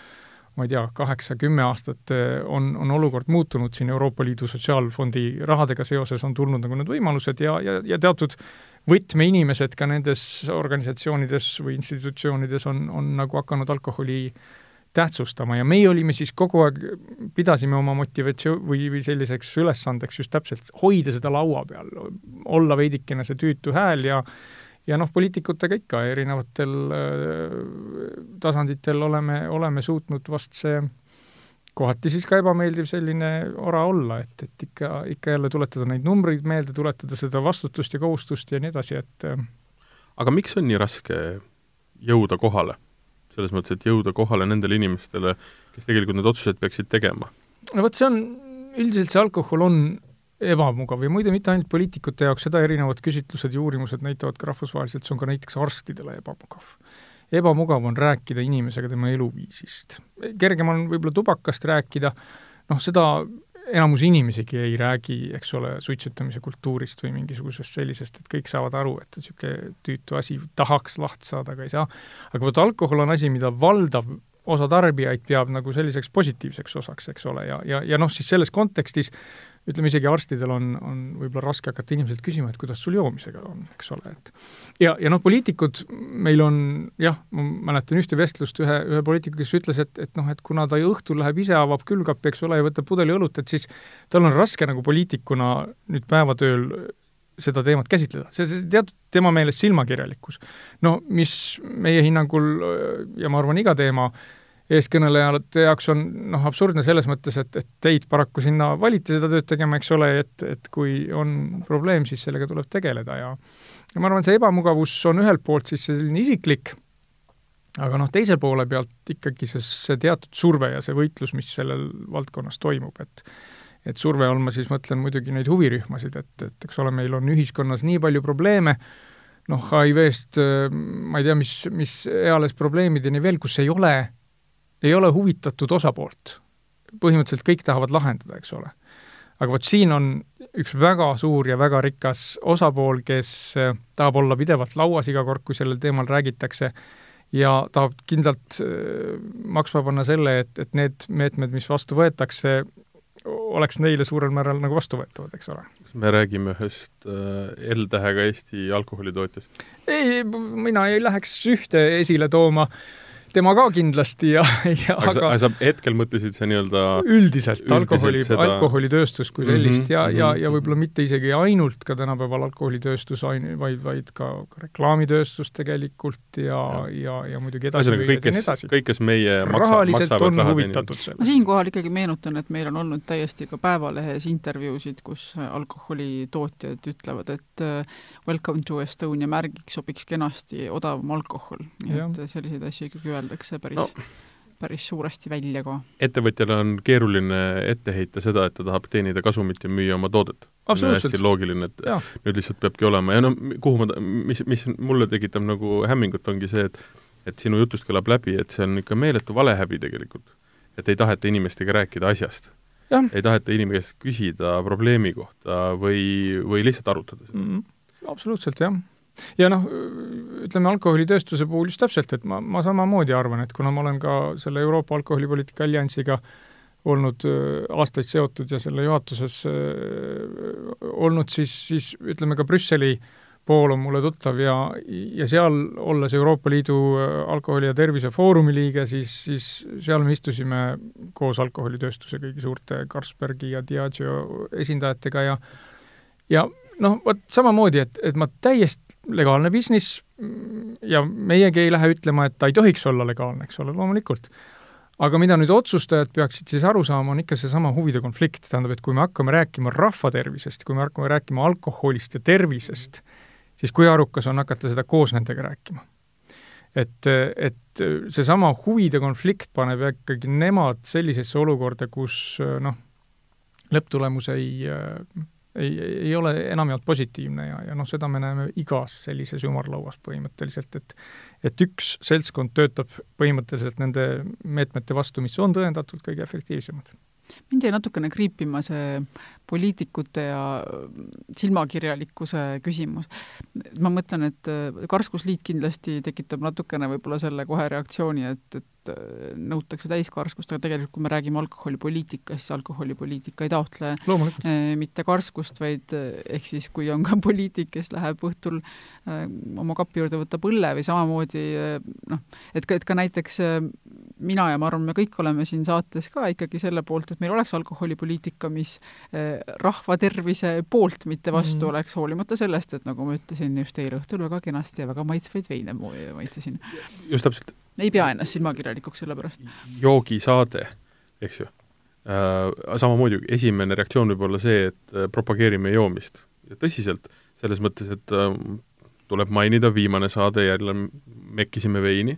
ma ei tea, kaheksa-kümme aastat eh, on, on olukord muutunud siin Euroopa Liidu Sotsiaalfondi rahadega seoses, on tulnud nagu need võimalused ja, ja, ja teatud võtmeinimesed ka nendes organisatsioonides või institutsioonides on, on nagu hakanud alkoholi tähtsustama ja meie olime siis kogu aeg, pidasime oma motivatsioon või, või selliseks ülesandeks just täpselt hoida seda laua peal, olla veidikene see tüütu hääl ja ja noh, poliitikutega ikka erinevatel äh, tasanditel oleme, oleme suutnud vast see kohati siis ka ebameeldiv selline ora olla, et, et ikka, ikka jälle tuletada neid numbreid meelde, tuletada seda vastutust ja kohustust ja nii edasi, et äh, aga miks on nii raske jõuda kohale? selles mõttes, et jõuda kohale nendele inimestele, kes tegelikult need otsused peaksid tegema? no vot, see on, üldiselt see alkohol on ebamugav ja muide, mitte ainult poliitikute jaoks, seda erinevad küsitlused ja uurimused näitavad ka rahvusvaheliselt, see on ka näiteks arstidele ebamugav. ebamugav on rääkida inimesega tema eluviisist. kergem on võib-olla tubakast rääkida, noh, seda enamus inimesigi ei räägi, eks ole, suitsetamise kultuurist või mingisugusest sellisest, et kõik saavad aru, et niisugune tüütu asi, tahaks lahti saada, aga ei saa. aga vot alkohol on asi, mida valdav osa tarbijaid peab nagu selliseks positiivseks osaks, eks ole, ja, ja, ja noh, siis selles kontekstis ütleme, isegi arstidel on, on võib-olla raske hakata inimeselt küsima, et kuidas sul joomisega on, eks ole, et ja, ja noh, poliitikud, meil on jah, ma mäletan ühte vestlust ühe, ühe poliitikuga, kes ütles, et, et noh, et kuna ta õhtul läheb ise, avab külmkappi, eks ole, ja võtab pudeli õlut, et siis tal on raske nagu poliitikuna nüüd päevatööl seda teemat käsitleda, see, see teatud tema meelest silmakirjalikkus. no mis meie hinnangul ja ma arvan, iga teema äh, eeskõnelejate jaoks on noh, absurdne selles mõttes, et, et teid paraku sinna valiti seda tööd tegema, eks ole, et, et kui on probleem, siis sellega tuleb tegeleda ja ja ma arvan, see ebamugavus on ühelt poolt siis selline isiklik, aga noh, teise poole pealt ikkagi see, see teatud surve ja see võitlus, mis sellel valdkonnas toimub, et et surve all ma siis mõtlen muidugi neid huvirühmasid, et, et eks ole, meil on ühiskonnas nii palju probleeme, noh, HIV-st ma ei tea, mis, mis eales probleemideni veel, kus ei ole ei ole huvitatud osapoolt. põhimõtteliselt kõik tahavad lahendada, eks ole. aga vot siin on üks väga suur ja väga rikas osapool, kes äh, tahab olla pidevalt lauas iga kord, kui sellel teemal räägitakse, ja tahab kindlalt äh, maksma panna selle, et, et need meetmed, mis vastu võetakse, oleks neile suurel määral nagu vastuvõetavad, eks ole. kas me räägime ühest äh, L-tähega Eesti alkoholitootjast? ei, mina ei läheks ühte esile tooma äh, tema ka kindlasti ja, ja aga, aga sa hetkel mõtlesid sa nii-öelda üldiselt alkoholi, seda... alkoholitööstus kui sellist mm -hmm, ja mm, -hmm. ja, ja võib-olla mitte isegi ainult ka tänapäeval alkoholitööstus, vaid, vaid ka, ka reklaamitööstus tegelikult ja, ja, ja, ja muidugi edasi kõik, kes, kõik, kes meie maksa, maksavad raha teeninud. ma siinkohal ikkagi meenutan, et meil on olnud täiesti ka Päevalehes intervjuusid, kus alkoholitootjad ütlevad, et welcome to Estonia märgiks sobiks kenasti odavam alkohol. et selliseid asju ikkagi öelda öeldakse päris no päris suuresti välja ka. ettevõtjale on keeruline ette heita seda, et ta tahab teenida kasumit ja müüa oma toodet. hästi loogiline, et ja. nüüd lihtsalt peabki olema ja no kuhu ma, mis, mis mulle tekitab nagu hämmingut, ongi see, et et sinu jutust kõlab läbi, et see on ikka meeletu valehäbi tegelikult. et ei taheta inimestega rääkida asjast. ei taheta inimese käest küsida probleemi kohta või, või lihtsalt arutada seda mm,. absoluutselt, jah ja noh, ütleme alkoholitööstuse puhul just täpselt, et ma, ma samamoodi arvan, et kuna ma olen ka selle Euroopa Alkoholipoliitika Alliansiga olnud aastaid seotud ja selle juhatuses olnud, siis, siis ütleme ka Brüsseli pool on mulle tuttav ja, ja seal, olles Euroopa Liidu alkoholi- ja tervisefoorumi liige, siis, siis seal me istusime koos alkoholitööstuse kõigi suurte Carlsbergi ja Diageo esindajatega ja ja noh, vot samamoodi, et, et ma täiesti legaalne business ja meiegi ei lähe ütlema, et ta ei tohiks olla legaalne, eks ole, loomulikult. aga mida nüüd otsustajad peaksid siis aru saama, on ikka seesama huvide konflikt, tähendab, et kui me hakkame rääkima rahva tervisest, kui me hakkame rääkima alkoholist ja tervisest, siis kui arukas on hakata seda koos nendega rääkima. et, et seesama huvide konflikt paneb ikkagi nemad sellisesse olukorda, kus noh, lõpptulemus ei ei, ei ole enamjaolt positiivne ja, ja noh, seda me näeme igas sellises ümarlauas põhimõtteliselt, et et üks seltskond töötab põhimõtteliselt nende meetmete vastu, mis on tõendatult kõige efektiivsemad. Mind jäi natukene kriipima see poliitikute ja silmakirjalikkuse küsimus. ma mõtlen, et Karskusliit kindlasti tekitab natukene võib-olla selle kohe reaktsiooni, et, et nõutakse täiskarskust, aga tegelikult kui me räägime alkoholipoliitikast, siis alkoholipoliitika ei taotle eh, mitte karskust, vaid eh, ehk siis kui on ka poliitik, kes läheb õhtul oma kapi juurde, võtab õlle või samamoodi noh, et ka, et ka näiteks mina ja ma arvan, me kõik oleme siin saates ka ikkagi selle poolt, et meil oleks alkoholipoliitika, mis rahva tervise poolt, mitte vastu mm. oleks, hoolimata sellest, et nagu ma ütlesin just eile õhtul väga kenasti ja väga maitsvaid veine maitsesin. just täpselt. ei pea ennast silmakirjalikuks selle pärast. joogisaade, eks ju äh,. Samamoodi esimene reaktsioon võib olla see, et äh, propageerime joomist. ja tõsiselt, selles mõttes, et äh, tuleb mainida, viimane saade jälle mekkisime veini,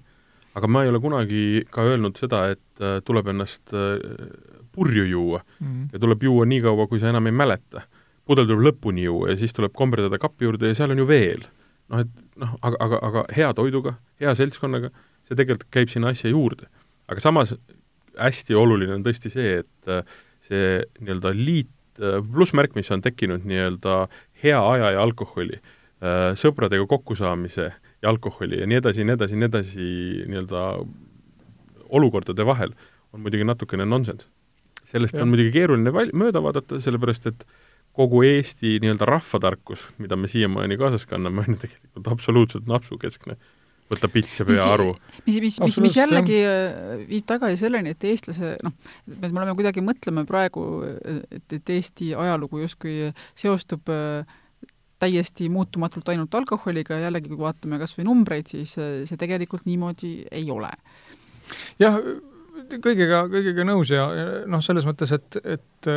aga ma ei ole kunagi ka öelnud seda, et äh, tuleb ennast äh, purju juua mm ja tuleb juua nii kaua, kui sa enam ei mäleta. pudel tuleb lõpuni juua ja siis tuleb komberdada kapi juurde ja seal on ju veel. noh, et noh, aga, aga, aga hea toiduga, hea seltskonnaga, see tegelikult käib sinna asja juurde. aga samas hästi oluline on tõesti see, et äh, see nii-öelda liit, plussmärk, mis on tekkinud nii-öelda hea aja ja alkoholi äh, Äh, sõpradega kokkusaamise ja alkoholi ja nii edasi nii edasi nii edasi nii-öelda olukordade vahel on muidugi natukene nonsenss. Sellest ja. on muidugi keeruline val-, mööda vaadata, sellepärast et kogu Eesti nii-öelda rahvatarkus, mida me siiamaani kaasas kanname, on ju tegelikult absoluutselt napsukeskne. võta pits ja pea aru. mis, mis, mis, mis jällegi äh, viib tagasi selleni, et eestlase, noh, et me oleme kuidagi, mõtleme praegu, et, et Eesti ajalugu justkui seostub äh, täiesti muutumatult ainult alkoholiga ja jällegi, kui vaatame kas või numbreid, siis äh, see tegelikult niimoodi ei ole. jah, kõigega, kõigega nõus ja noh, selles mõttes, et, et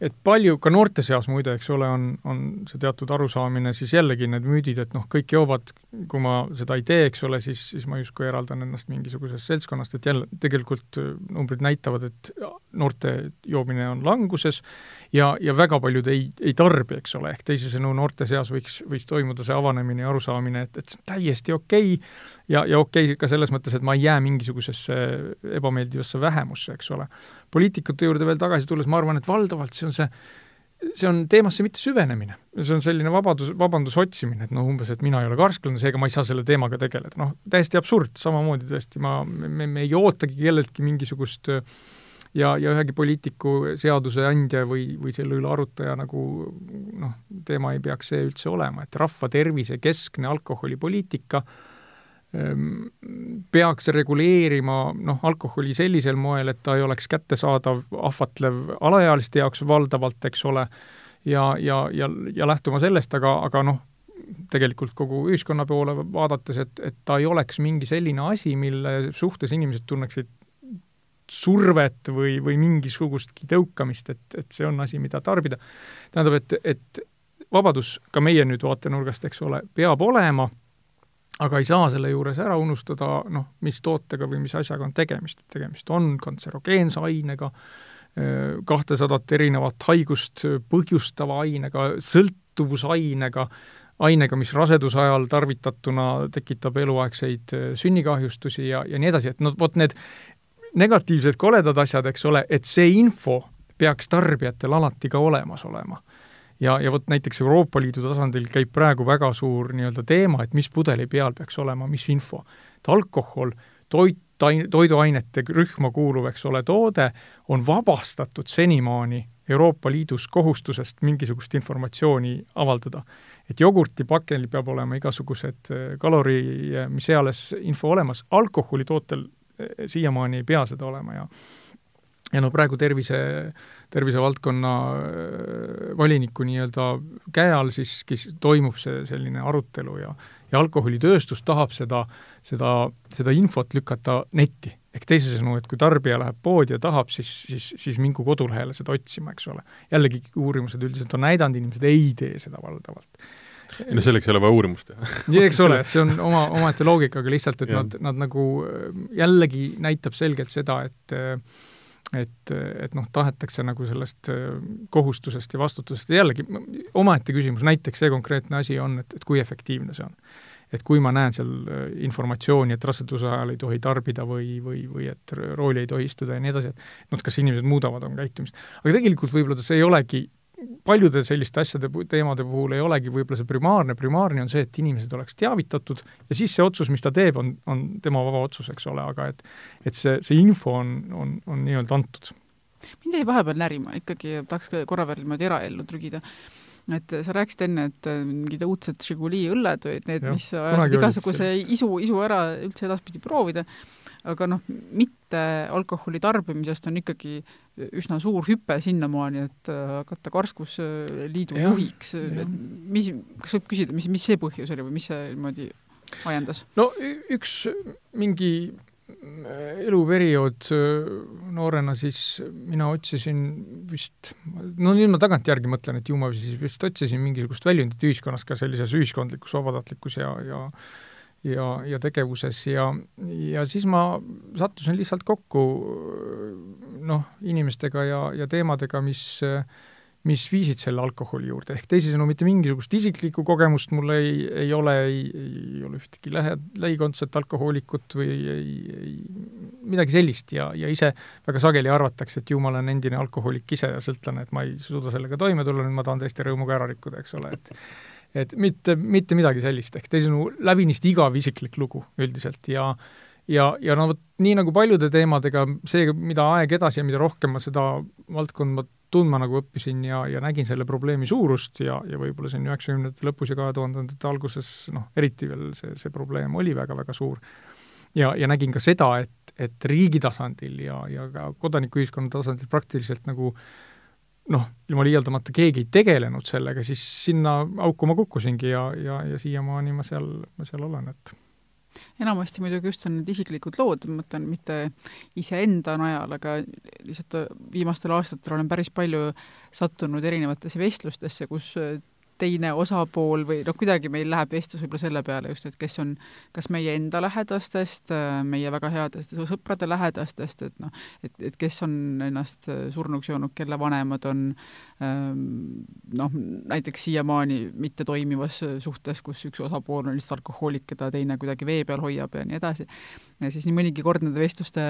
et palju ka noorte seas muide, eks ole, on, on see teatud arusaamine, siis jällegi need müüdid, et noh, kõik joovad, kui ma seda ei tee, eks ole, siis, siis ma justkui eraldan ennast mingisugusest seltskonnast, et jälle tegelikult numbrid näitavad, et noorte joomine on languses ja, ja väga paljud ei, ei tarbi, eks ole, ehk teisisõnu, noorte seas võiks, võiks toimuda see avanemine ja arusaamine, et, et see on täiesti okei okay, ja, ja okei okay ka selles mõttes, et ma ei jää mingisugusesse ebameeldivasse vähemusse, eks ole. Poliitikute juurde veel tagasi tulles, ma arvan, et valdavalt see on see see on teemasse mitte süvenemine, see on selline vabadus, vabanduse otsimine, et noh, umbes, et mina ei ole karsklane, seega ma ei saa selle teemaga tegeleda, noh, täiesti absurd, samamoodi tõesti, ma, me, me ei ootagi kelleltki mingisugust äh, ja, ja ühegi poliitiku, seaduseandja või, või selle üle arutaja nagu noh, teema ei peaks see üldse olema, et rahva tervise keskne alkoholipoliitika ehm, peaks reguleerima noh, alkoholi sellisel moel, et ta ei oleks kättesaadav, ahvatlev alaealiste jaoks valdavalt, eks ole, ja, ja, ja, ja lähtuma sellest, aga, aga noh, tegelikult kogu ühiskonna poole vaadates, et, et ta ei oleks mingi selline asi, mille suhtes inimesed tunneksid survet või, või mingisugustki tõukamist, et, et see on asi, mida tarbida. tähendab, et, et vabadus ka meie nüüd vaatenurgast, eks ole, peab olema, aga ei saa selle juures ära unustada, noh, mis tootega või mis asjaga on tegemist, et tegemist on kantserogeense ainega, kahtesadat erinevat haigust põhjustava ainega, sõltuvusainega, ainega, mis raseduse ajal tarvitatuna tekitab eluaegseid sünnikahjustusi ja, ja nii edasi, et noh, vot need negatiivsed koledad asjad, eks ole, et see info peaks tarbijatel alati ka olemas olema. Ja, ja vot näiteks Euroopa Liidu tasandil käib praegu väga suur nii-öelda teema, et mis pudeli peal peaks olema, mis info. et alkohol, toit, toiduainete rühma kuuluv, eks ole, toode on vabastatud senimaani Euroopa Liidus kohustusest mingisugust informatsiooni avaldada. et jogurti pakendil peab olema igasugused kalori, mis eales info olemas, alkoholitootel siiamaani ei pea seda olema ja ja no praegu tervise, tervisevaldkonna äh, voliniku nii-öelda käe all siis, siis toimub see selline arutelu ja ja alkoholitööstus tahab seda, seda, seda infot lükata netti. ehk teisisõnu, et kui tarbija läheb poodi ja tahab, siis, siis, siis mingu kodulehele seda otsima, eks ole. jällegi uurimused üldiselt on näidanud, inimesed ei tee seda valdavalt no selleks ei ole vaja uurimust teha. eks ole, et see on oma, omaette loogikaga lihtsalt, et ja. nad, nad nagu jällegi näitab selgelt seda, et et, et noh, tahetakse nagu sellest kohustusest ja vastutusest ja jällegi omaette küsimus, näiteks see konkreetne asi on, et, et kui efektiivne see on. et kui ma näen seal informatsiooni, et raseduse ajal ei tohi tarbida või, või, või et rooli ei tohi istuda ja nii edasi, et noh, et kas inimesed muudavad oma käitumist. aga tegelikult võib-olla see ei olegi paljude selliste asjade, teemade puhul ei olegi võib-olla see primaarne, primaarne on see, et inimesed oleks teavitatud ja siis see otsus, mis ta teeb, on, on tema vaba otsus, eks ole, aga et et see, see info on, on, on nii-öelda antud. mind jäi vahepeal närima, ikkagi tahaks korra veel niimoodi eraellu trügida. Et sa rääkisid enne, et mingid õudsed Žiguli õlled olid need, mis ajasid igasuguse isu, isu ära üldse edaspidi proovida aga noh, mitte alkoholi tarbimisest on ikkagi üsna suur hüpe sinnamaani, et äh, hakata Karskusliidu juhiks, et mis, kas võib küsida, mis, mis see põhjus oli või mis see niimoodi ajendas? no üks mingi eluperiood noorena, siis mina otsisin vist, no nüüd ma tagantjärgi mõtlen, et ju ma siis vist otsisin mingisugust väljundit ühiskonnas ka sellises ühiskondlikus vabatahtlikus ja, ja ja, ja tegevuses ja, ja siis ma sattusin lihtsalt kokku noh, inimestega ja, ja teemadega, mis mis viisid selle alkoholi juurde, ehk teisisõnu, mitte mingisugust isiklikku kogemust mul ei, ei ole, ei, ei ole ühtegi lähe, lähikondset alkohoolikut või ei, ei, midagi sellist. Ja, ja ise väga sageli arvatakse, et ju ma olen endine alkohoolik ise ja sõltlane, et ma ei suuda sellega toime tulla, nüüd ma tahan teiste rõõmu ka ära rikkuda, eks ole, et et mitte, mitte midagi sellist, ehk teisisõnu, läbinisti igav isiklik lugu üldiselt ja ja, ja no vot, nii nagu paljude teemadega, see, mida aeg edasi ja mida rohkem ma seda valdkonda tundma nagu õppisin ja, ja nägin selle probleemi suurust ja, ja võib-olla siin üheksakümnendate lõpus ja kahe tuhandendate alguses noh, eriti veel see, see probleem oli väga-väga suur. ja, ja nägin ka seda, et, et riigi tasandil ja, ja ka kodanikuühiskonna tasandil praktiliselt nagu noh, ilma liialdamata keegi ei tegelenud sellega, siis sinna auku ma kukkusingi ja, ja, ja siiamaani ma seal, ma seal olen, et enamasti muidugi just on need isiklikud lood, ma mõtlen mitte iseenda najal, aga lihtsalt viimastel aastatel olen päris palju sattunud erinevatesse vestlustesse, kus teine osapool või noh, kuidagi meil läheb vestlus võib-olla selle peale just, et kes on kas meie enda lähedastest, meie väga headest sõprade lähedastest, et noh, et, et kes on ennast surnuks joonud, kelle vanemad on ähm, noh, näiteks siiamaani mitte toimivas suhtes, kus üks osapool on lihtsalt alkohoolik, keda teine kuidagi vee peal hoiab ja nii edasi ja siis nii mõnigi kord nende vestluste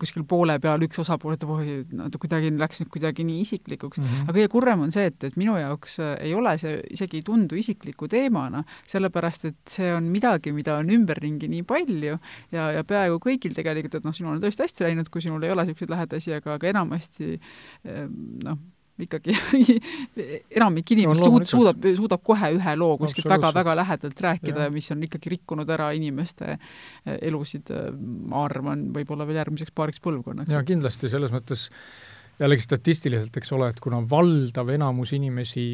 kuskil poole peal üks osapool ütleb, oi, no ta kuidagi läks nüüd kuidagi nii isiklikuks mm, -hmm. aga kõige kurvem on see, et, et minu jaoks äh, ei ole see, isegi ei tundu isikliku teemana, sellepärast et see on midagi, mida on ümberringi nii palju ja, ja peaaegu kõigil tegelikult, et noh, sinul on tõesti hästi läinud, kui sinul ei ole niisuguseid lähedasi, aga, aga enamasti noh, ikkagi enamik inimesi no, suud, suudab, suudab kohe ühe loo kuskilt väga-väga lähedalt rääkida, mis on ikkagi rikkunud ära inimeste eh, elusid, eh, ma arvan, võib-olla veel järgmiseks paariks põlvkonnaks. jaa, kindlasti, selles mõttes jällegi statistiliselt, eks ole, et kuna valdav enamus inimesi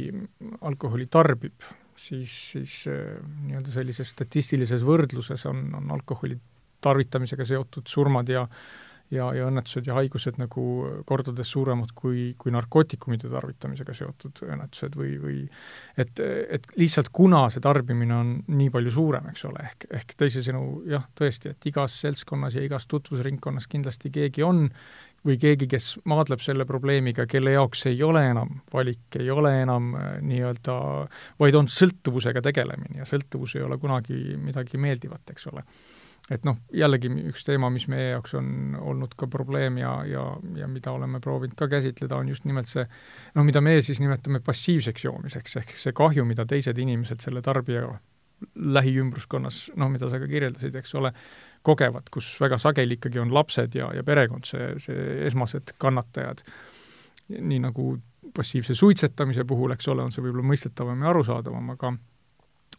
alkoholi tarbib, siis, siis eh, nii-öelda sellises statistilises võrdluses on, on alkoholi tarvitamisega seotud surmad ja äh, ja, ja õnnetused ja haigused nagu kordades suuremad kui, kui narkootikumide tarvitamisega seotud õnnetused või, või et, et lihtsalt kuna see tarbimine on nii palju suurem, eks ole, ehk, ehk teisisõnu jah, tõesti, et igas seltskonnas ja igas tutvusringkonnas kindlasti keegi on, või keegi, kes maadleb selle probleemiga, kelle jaoks ei ole enam valik, ei ole enam äh, nii-öelda, vaid on sõltuvusega tegelemine ja sõltuvus ei ole kunagi midagi meeldivat, eks ole et noh, jällegi üks teema, mis meie jaoks on olnud ka probleem ja, ja, ja mida oleme proovinud ka käsitleda, on just nimelt see noh, mida meie siis nimetame passiivseks joomiseks, ehk see kahju, mida teised inimesed selle tarbija lähiümbruskonnas, noh, mida sa ka kirjeldasid, eks ole, kogevad, kus väga sageli ikkagi on lapsed ja, ja perekond see, see esmased kannatajad. nii nagu passiivse suitsetamise puhul, eks ole, on see võib-olla mõistetavam ja arusaadavam, aga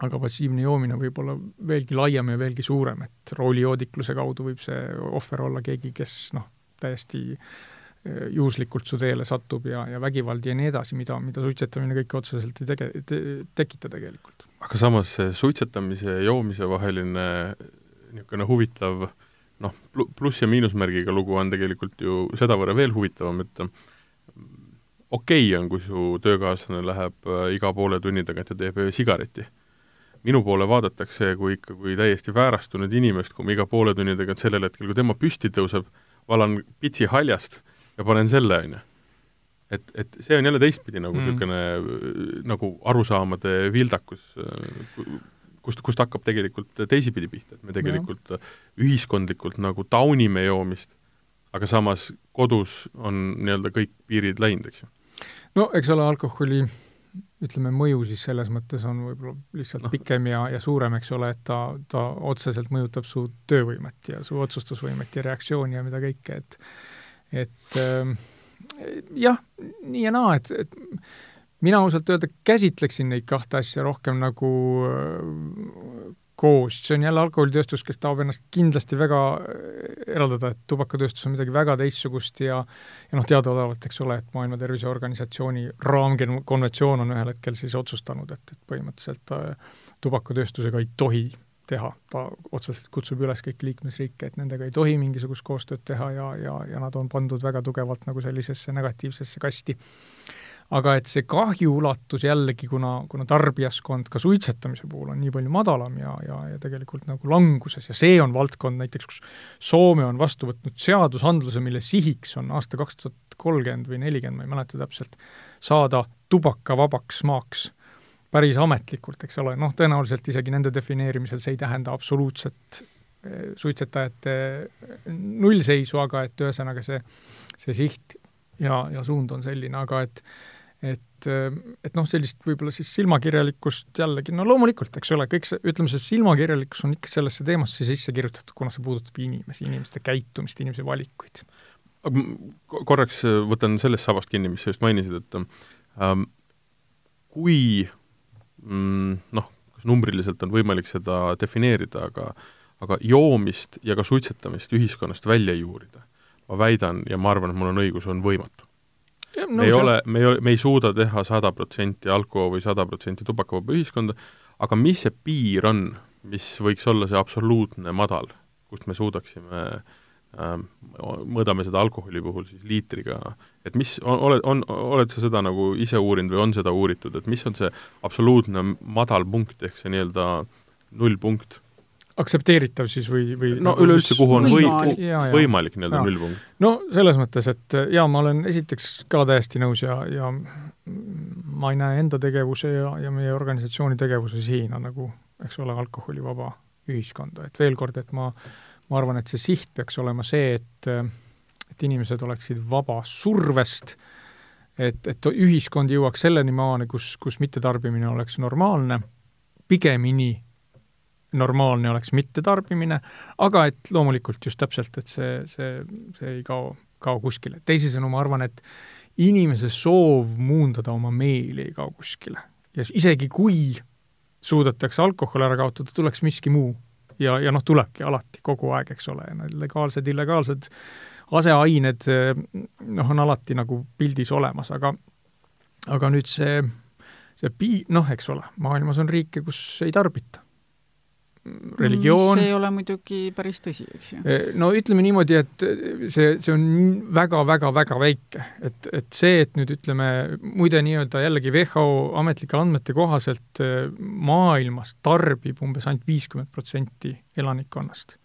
aga passiivne joomine võib olla veelgi laiem ja veelgi suurem, et roolijoodikluse kaudu võib see ohver olla keegi, kes noh, täiesti eh, juhuslikult su teele satub ja, ja vägivald ja nii edasi, mida, mida suitsetamine kõike otseselt ei tege- te,, tekita tegelikult. aga samas see suitsetamise ja joomise vaheline niisugune huvitav noh, pluss- ja miinusmärgiga lugu on tegelikult ju sedavõrra veel huvitavam, et okei okay on, kui su töökaaslane läheb äh, iga poole tunni tagant ja teeb öö sigareti minu poole vaadatakse kui ikka kui täiesti väärastunud inimest, kui ma iga poole tunni tagant sellel hetkel, kui tema püsti tõuseb, valan pitsi haljast ja panen selle, on ju. et, et see on jälle teistpidi nagu mm. niisugune mm. nagu arusaamade vildakus, kust, kust hakkab tegelikult teisipidi pihta, et me tegelikult ja. ühiskondlikult nagu taunime joomist, aga samas kodus on nii-öelda kõik piirid läinud, eks ju. no eks ole, alkoholi ütleme, mõju siis selles mõttes on võib-olla lihtsalt no. pikem ja, ja suurem, eks ole, et ta, ta otseselt mõjutab su töövõimet ja su otsustusvõimet ja reaktsiooni ja mida kõike, et et äh, jah, nii ja naa, et, et mina ausalt öelda käsitleksin neid kahte asja rohkem nagu äh, koos, see on jälle alkoholitööstus, kes tahab ennast kindlasti väga äh, eraldada, et tubakatööstus on midagi väga teistsugust ja ja noh, teadaolevalt, eks ole, et Maailma Terviseorganisatsiooni raamkonventsioon on ühel hetkel siis otsustanud, et, et põhimõtteliselt äh, tubakatööstusega ei tohi teha, ta otseselt kutsub üles kõiki liikmesriike, et nendega ei tohi mingisugust koostööd teha ja, ja, ja nad on pandud väga tugevalt nagu sellisesse negatiivsesse kasti. Aga et see kahju ulatus jällegi, kuna, kuna tarbijaskond ka suitsetamise puhul on nii palju madalam ja, ja, ja tegelikult nagu languses ja see on valdkond näiteks, kus Soome on vastu võtnud seadusandluse, mille sihiks on aasta kaks tuhat kolmkümmend või nelikümmend, ma ei mäleta täpselt, saada tubakavabaks maaks päris ametlikult, eks ole, noh, tõenäoliselt isegi nende defineerimisel see ei tähenda absoluutset eh, suitsetajate nullseisu, aga et ühesõnaga see, see siht ja, ja suund on selline, aga et et, et noh, sellist võib-olla siis silmakirjalikkust jällegi, no loomulikult, eks ole, kõik see, ütleme, see silmakirjalikkus on ikka sellesse teemasse sisse kirjutatud, kuna see puudutab inimesi, inimeste käitumist, inimese valikuid. korraks võtan sellest sabast kinni, mis sa just mainisid, et ähm, kui mm, noh, kas numbriliselt on võimalik seda defineerida, aga aga joomist ja ka suitsetamist ühiskonnast välja juurida, ma väidan ja ma arvan, et mul on õigus, on võimatu. Me ei ole, me ei ole, me ei suuda teha sada protsenti alko- või sada protsenti tubakavaba ühiskonda, aga mis see piir on, mis võiks olla see absoluutne madal, kust me suudaksime äh, mõõdame seda alkoholi puhul siis liitriga, et mis, oled, on, oled sa seda nagu ise uurinud või on seda uuritud, et mis on see absoluutne madal punkt, ehk see nii-öelda nullpunkt? Aktsepteeritav siis või, või no nagu üleüldse, kuhu on võimalik, või, võimalik nii-öelda nullpunkt? no selles mõttes, et jaa, ma olen esiteks ka täiesti nõus ja, ja ma ei näe enda tegevuse ja, ja meie organisatsiooni tegevuse sihina nagu, eks ole, alkoholivaba ühiskonda, et veel kord, et ma ma arvan, et see siht peaks olema see, et et inimesed oleksid vaba survest, et, et ühiskond jõuaks selleni maani, kus, kus mittetarbimine oleks normaalne, pigemini normaalne oleks mittetarbimine, aga et loomulikult just täpselt, et see, see, see ei kao, kao kuskile. teisisõnu, ma arvan, et inimese soov muundada oma meeli ei kao kuskile. ja isegi kui suudetakse alkohol ära kaotada, tuleks miski muu ja, ja noh, tulebki alati kogu aeg, eks ole, ja need legaalsed, illegaalsed aseained noh, on alati nagu pildis olemas, aga aga nüüd see, see pi-, noh, eks ole, maailmas on riike, kus ei tarbita religioon. see ei ole muidugi päris tõsi, eks ju. Eh, no ütleme niimoodi, et see, see on väga-väga-väga väike, et, et see, et nüüd ütleme, muide nii-öelda jällegi WHO ametlike andmete kohaselt eh, maailmas tarbib umbes ainult viiskümmend protsenti elanikkonnast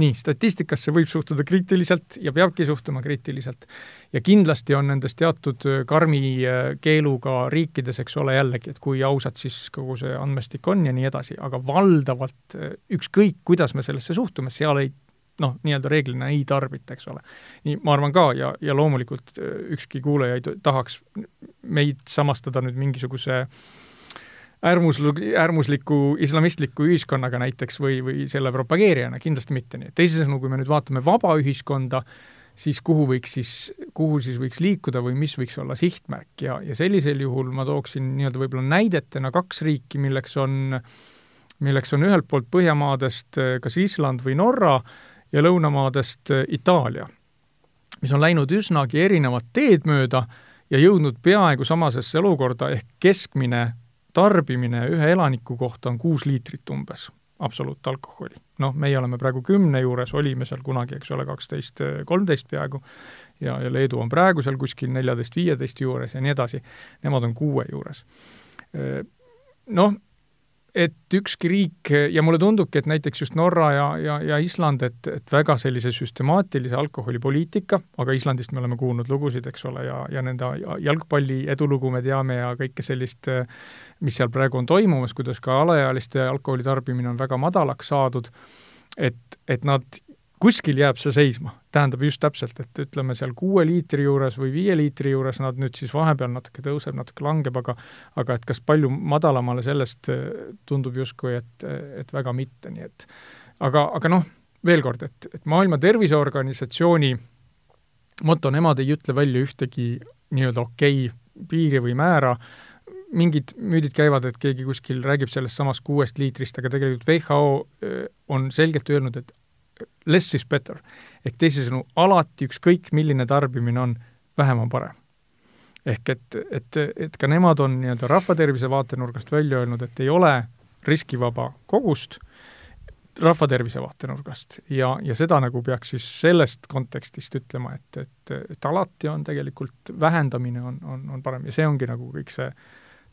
nii, statistikasse võib suhtuda kriitiliselt ja peabki suhtuma kriitiliselt. ja kindlasti on nendes teatud äh, karmi äh, keeluga riikides, eks ole, jällegi, et kui ausad siis kogu see andmestik on ja nii edasi, aga valdavalt äh, ükskõik, kuidas me sellesse suhtume, seal ei noh, nii-öelda reeglina ei tarbita, eks ole. nii, ma arvan ka ja, ja loomulikult ükski kuulaja ei tahaks meid samastada nüüd mingisuguse äh, äärmuslu-, äärmusliku islamistliku ühiskonnaga näiteks või, või selle propageerijana, kindlasti mitte nii. teisisõnu, kui me nüüd vaatame vaba ühiskonda, siis kuhu võiks siis, kuhu siis võiks liikuda või mis võiks olla sihtmärk ja, ja sellisel juhul ma tooksin nii-öelda võib-olla näidetena kaks riiki, milleks on, milleks on ühelt poolt Põhjamaadest kas Island või Norra ja lõunamaadest Itaalia, mis on läinud üsnagi erinevat teed mööda ja jõudnud peaaegu samasesse olukorda, ehk keskmine tarbimine ühe elaniku kohta on kuus liitrit umbes, absoluutalkoholi. noh, meie oleme praegu kümne juures, olime seal kunagi, eks ole, kaksteist, kolmteist peaaegu, ja, ja Leedu on praegu seal kuskil neljateist-viieteist juures ja nii edasi, nemad on kuue juures. Noh, et ükski riik ja mulle tundubki, et näiteks just Norra ja, ja, ja Island, et, et väga sellise süstemaatilise alkoholipoliitika, aga Islandist me oleme kuulnud lugusid, eks ole, ja, ja nende jalgpalli edulugu me teame ja kõike sellist, mis seal praegu on toimumas, kuidas ka alaealiste alkoholi tarbimine on väga madalaks saadud, et, et nad kuskil jääb see seisma, tähendab just täpselt, et ütleme seal kuue liitri juures või viie liitri juures nad nüüd siis vahepeal natuke tõuseb, natuke langeb, aga aga et kas palju madalamale sellest äh, tundub justkui, et, et väga mitte, nii et aga, aga noh, veel kord, et, et Maailma Terviseorganisatsiooni moto, nemad ei ütle välja ühtegi nii-öelda okei okay piiri või määra, mingid müüdid käivad, et keegi kuskil räägib sellest samast kuuest liitrist, aga tegelikult WHO on selgelt öelnud, et less is better. ehk teisisõnu, alati ükskõik, milline tarbimine on, vähem on parem. ehk et, et, et ka nemad on nii-öelda rahvatervise vaatenurgast välja öelnud, et ei ole riskivaba kogust rahvatervise vaatenurgast ja, ja seda nagu peaks siis sellest kontekstist ütlema, et, et, et alati on tegelikult vähendamine on, on, on parem ja see ongi nagu kõik see,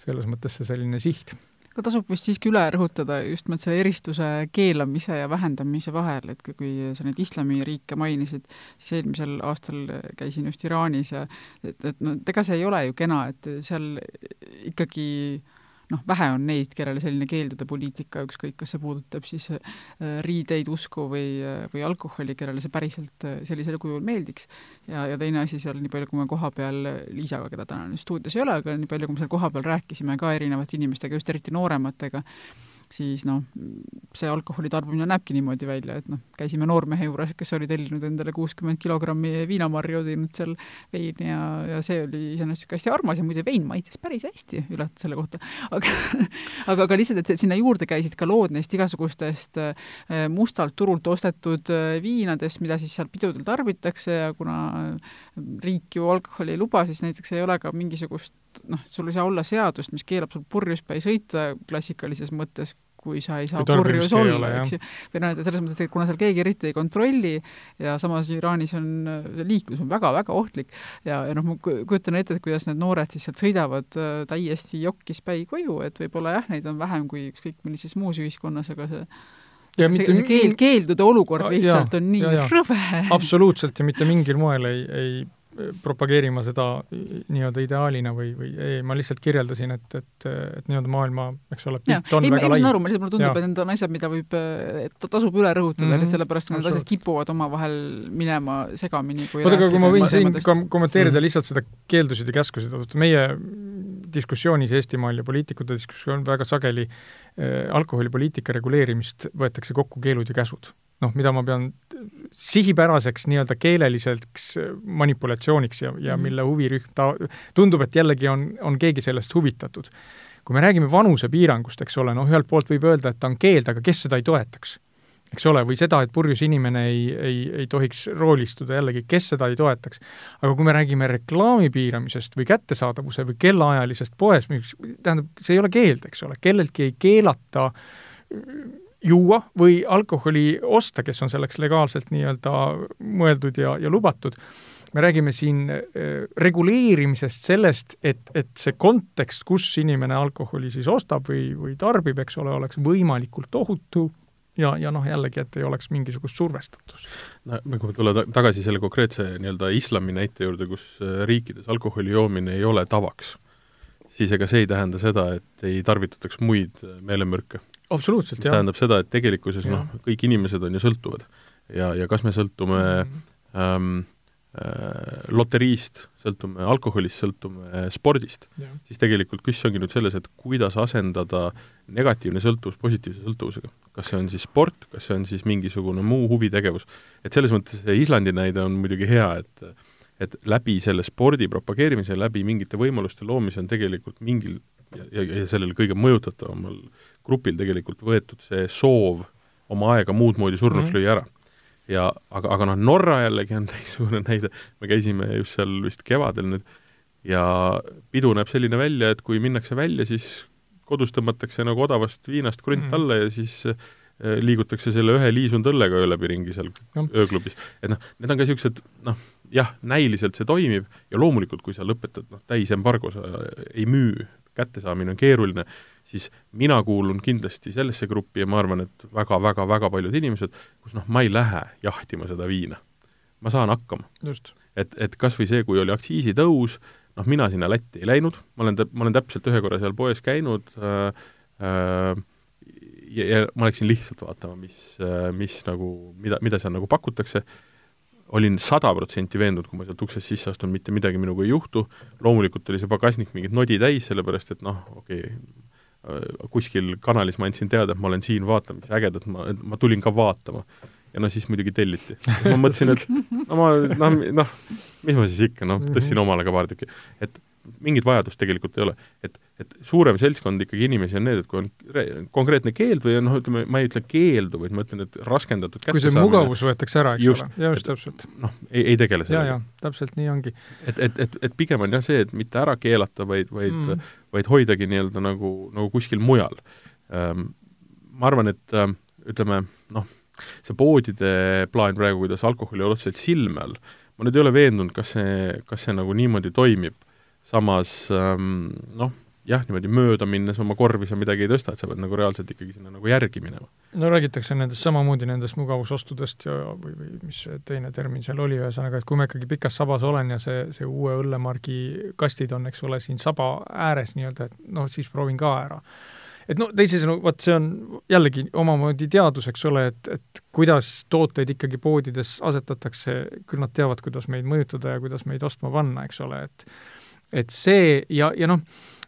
selles mõttes see selline siht aga tasub vist siiski üle rõhutada just nimelt selle eristuse keelamise ja vähendamise vahel, et kui sa neid islamiriike mainisid, siis eelmisel aastal käisin just Iraanis ja et, et no ega see ei ole ju kena, et seal ikkagi äh, noh, vähe on neid, kellele selline keeldude poliitika, ükskõik, kas see puudutab siis äh, riideid, usku või, äh, või alkoholi, kellele see päriselt äh, sellisel kujul meeldiks. ja, ja teine asi seal, nii palju, kui me kohapeal Liisaga, keda täna nüüd stuudios ei ole, aga nii palju, kui me seal kohapeal rääkisime ka erinevate inimestega, just eriti noorematega, siis noh, see alkoholi tarbimine näebki niimoodi välja, et noh, käisime noormehe juures, kes oli tellinud endale kuuskümmend kilogrammi viinamarju, teinud seal veini ja, ja see oli iseenesest niisugune hästi armas ja muide vein maitses päris hästi, üllata selle kohta. aga aga, aga lihtsalt, et sinna juurde käisid ka lood neist igasugustest äh, mustalt turult ostetud äh, viinadest, mida siis seal pidudel tarbitakse ja kuna riik ju alkoholi ei luba, siis näiteks ei ole ka mingisugust noh, sul ei saa olla seadust, mis keelab sul purjuspäi sõita klassikalises mõttes, kui sa ei saa purjus olla, eks ju. või noh, et selles mõttes, et kuna seal keegi eriti ei kontrolli ja samas Iraanis on liiklus on väga-väga ohtlik ja, ja noh, ma kujutan ette, et kuidas need noored siis sealt sõidavad äh, täiesti jokkis päi koju, et võib-olla jah, neid on vähem kui ükskõik millises muus ühiskonnas, aga see ja see, mitte, see keel, keeldude olukord lihtsalt ja, on nii ja, ja. rõve. absoluutselt ja mitte mingil moel ei, ei propageerima seda nii-öelda ideaalina või, või ei, ma lihtsalt kirjeldasin, et, et, et nii-öelda maailma, eks ole, pilt on ei, väga lai. ma saan aru, mulle tundub, et need on asjad, mida võib, tasub üle rõhutada mm, -hmm. et sellepärast need asjad kipuvad omavahel minema segamini, kui oota, aga kui ma võin siin kom kommenteerida mm -hmm. lihtsalt seda keeldusid ja käskusid, meie diskussioonis Eestimaal ja poliitikute diskussioon väga sageli äh, alkoholipoliitika reguleerimist võetakse kokku keelud ja käsud noh, mida ma pean sihipäraseks nii-öelda keeleliseks manipulatsiooniks ja, ja mm. mille huvirühm ta, tundub, et jällegi on, on keegi sellest huvitatud. kui me räägime vanusepiirangust, eks ole, noh, ühelt poolt võib öelda, et ta on keeld, aga kes seda ei toetaks? eks ole, või seda, et purjus inimene ei, ei, ei tohiks roolistuda, jällegi, kes seda ei toetaks. aga kui me räägime reklaami piiramisest või kättesaadavuse või kellaajalisest poes tähendab, see ei ole keeld, eks ole, kelleltki ei keelata juua või alkoholi osta, kes on selleks legaalselt nii-öelda mõeldud ja, ja lubatud. me räägime siin äh, reguleerimisest sellest, et, et see kontekst, kus inimene alkoholi siis ostab või, või tarbib, eks ole, oleks võimalikult ohutu ja, ja noh, jällegi, et ei oleks mingisugust survestatust. no nagu tulla ta tagasi selle konkreetse nii-öelda islami näite juurde, kus äh, riikides alkoholi joomine ei ole tavaks, siis ega see ei tähenda seda, et ei tarvitataks muid äh, meelemürke absoluutselt, jah. mis tähendab seda, et tegelikkuses noh, kõik inimesed on ju sõltuvad. ja, ja kas me sõltume mm -hmm. ähm, äh, loteriist, sõltume alkoholist, sõltume spordist, siis tegelikult küsimus ongi nüüd selles, et kuidas asendada negatiivne sõltuvus positiivse sõltuvusega. kas see on siis sport, kas see on siis mingisugune muu huvitegevus. et selles mõttes see Islandi näide on muidugi hea, et et läbi selle spordi propageerimise, läbi mingite võimaluste loomise on tegelikult mingil ja, ja, ja sellel kõige mõjutatavamal äh, grupil tegelikult võetud see soov oma aega muud moodi surnuks mm -hmm. lüüa ära. ja aga, aga noh, Norra jällegi on teistsugune näide, me käisime just seal vist kevadel nüüd ja pidu näeb selline välja, et kui minnakse välja, siis kodus tõmmatakse nagu odavast viinast krunt mm -hmm. alla ja siis äh, liigutakse selle ühe liisunud õllega öö läbi ringi seal no. ööklubis. et noh, need on ka niisugused noh, jah, näiliselt see toimib ja loomulikult, kui sa lõpetad noh, täisembargo, sa ei müü, kättesaamine on keeruline, siis mina kuulun kindlasti sellesse gruppi ja ma arvan, et väga-väga-väga paljud inimesed, kus noh, ma ei lähe jahtima seda viina. ma saan hakkama. et, et kas või see, kui oli aktsiisitõus, noh, mina sinna Lätti ei läinud, ma olen, ma olen täpselt ühe korra seal poes käinud äh, äh, ja, ja ma läksin lihtsalt vaatama, mis äh,, mis nagu, mida, mida seal nagu pakutakse, olin sada protsenti veendunud, kui ma sealt uksest sisse astun, mitte midagi minuga ei juhtu, loomulikult oli see pagasnik mingit nodi täis, sellepärast et noh, okei okay,, Äh, kuskil kanalis ma andsin teada, et ma olen siin, vaata, mis ägedat, ma, ma tulin ka vaatama. ja no siis muidugi telliti. ma mõtlesin, et no ma, noh, noh, mis ma siis ikka, noh, tõstsin omale ka paar tükki. et mingit vajadust tegelikult ei ole. et, et suurem seltskond ikkagi inimesi on need, et kui on konkreetne keeld või noh, ütleme, ma ei ütle keeldu, vaid ma ütlen, et raskendatud kui see mugavus võetakse ära, eks just, ole, just täpselt. noh, ei, ei tegele sellega. täpselt nii ongi. et, et, et, et pigem on jah see, et mitte ära keelata, vaid, vaid mm., vaid hoidagi nii-öelda nagu, nagu kuskil mujal. Ehm, ma arvan, et ütleme, noh, see poodide plaan praegu, kuidas alkoholi on otseselt silme all, ma nüüd ei ole veendunud, kas see, kas see nagu niimoodi toimib, samas ähm, noh, jah, niimoodi mööda minnes oma korvi sa midagi ei tõsta, et sa pead nagu reaalselt ikkagi sinna nagu järgi minema. no räägitakse nendest samamoodi nendest mugavusostudest ja või, või mis teine termin seal oli, ühesõnaga, et kui ma ikkagi pikas sabas olen ja see, see uue õllemargi kastid on, eks ole, siin saba ääres nii-öelda, et noh, siis proovin ka ära et no teisisõnu, vot see on jällegi omamoodi teadus, eks ole, et, et kuidas tooteid ikkagi poodides asetatakse, küll nad teavad, kuidas meid mõjutada ja kuidas meid ostma panna, eks ole, et et see ja, ja noh,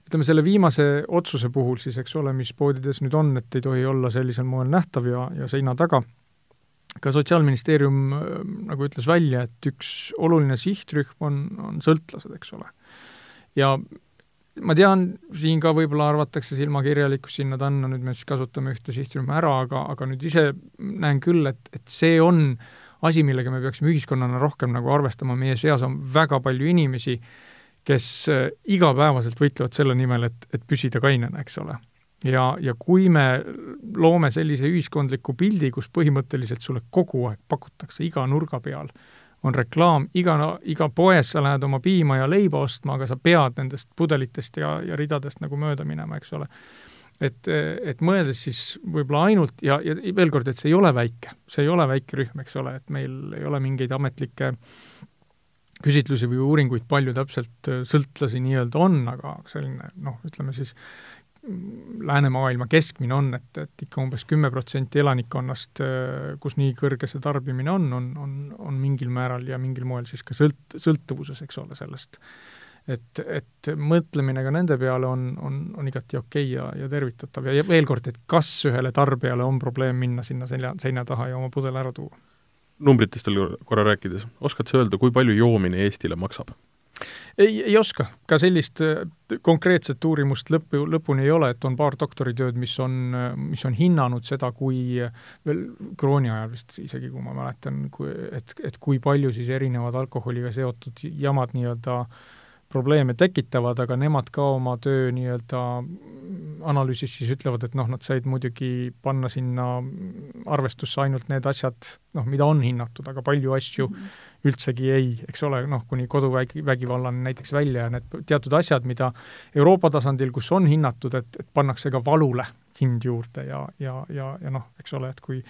ütleme selle viimase otsuse puhul siis, eks ole, mis poodides nüüd on, et ei tohi olla sellisel moel nähtav ja, ja seina taga, ka Sotsiaalministeerium nagu ütles välja, et üks oluline sihtrühm on, on sõltlased, eks ole. ja ma tean, siin ka võib-olla arvatakse silmakirjalikkus sinna-tänna, nüüd me siis kasutame ühte sihtrühma ära, aga, aga nüüd ise näen küll, et, et see on asi, millega me peaksime ühiskonnana rohkem nagu arvestama, meie seas on väga palju inimesi, kes äh, igapäevaselt võitlevad selle nimel, et, et püsida kainena, eks ole. ja, ja kui me loome sellise ühiskondliku pildi, kus põhimõtteliselt sulle kogu aeg pakutakse iga nurga peal äh, on reklaam, iga, iga poes sa lähed oma piima ja leiba ostma, aga sa pead nendest pudelitest ja, ja ridadest nagu mööda minema, eks ole. et, et mõeldes siis võib-olla ainult ja, ja veel kord, et see ei ole väike, see ei ole väike rühm, eks ole, et meil ei ole mingeid ametlikke küsitlusi või uuringuid, palju täpselt sõltlasi nii-öelda on, aga selline noh, ütleme siis läänemaailma keskmine on, et, et ikka umbes kümme protsenti elanikkonnast, kus nii kõrge see tarbimine on, on, on, on mingil määral ja mingil moel siis ka sõlt-, sõltuvuses, eks ole, sellest. et, et mõtlemine ka nende peale on, on, on igati okei okay ja, ja tervitatav ja, ja veel kord, et kas ühele tarbijale on probleem minna sinna selja, seina taha ja oma pudel ära tuua? Numbritest veel korra rääkides, oskad sa öelda, kui palju joomine Eestile maksab? ei, ei oska, ka sellist äh, konkreetset uurimust lõppu, lõpuni ei ole, et on paar doktoritööd, mis on, mis on hinnanud seda, kui veel krooni ajal vist isegi, kui ma mäletan, kui, et, et kui palju siis erinevad alkoholiga seotud jamad nii-öelda probleeme tekitavad, aga nemad ka oma töö nii-öelda analüüsis siis ütlevad, et noh, nad said muidugi panna sinna arvestusse ainult need asjad, noh, mida on hinnatud, aga palju asju mm -hmm üldsegi ei, eks ole, noh, kuni koduvägi, vägivallani näiteks välja ja need teatud asjad, mida Euroopa tasandil, kus on hinnatud, et, et pannakse ka valule hind juurde ja, ja, ja, ja noh, eks ole, et kui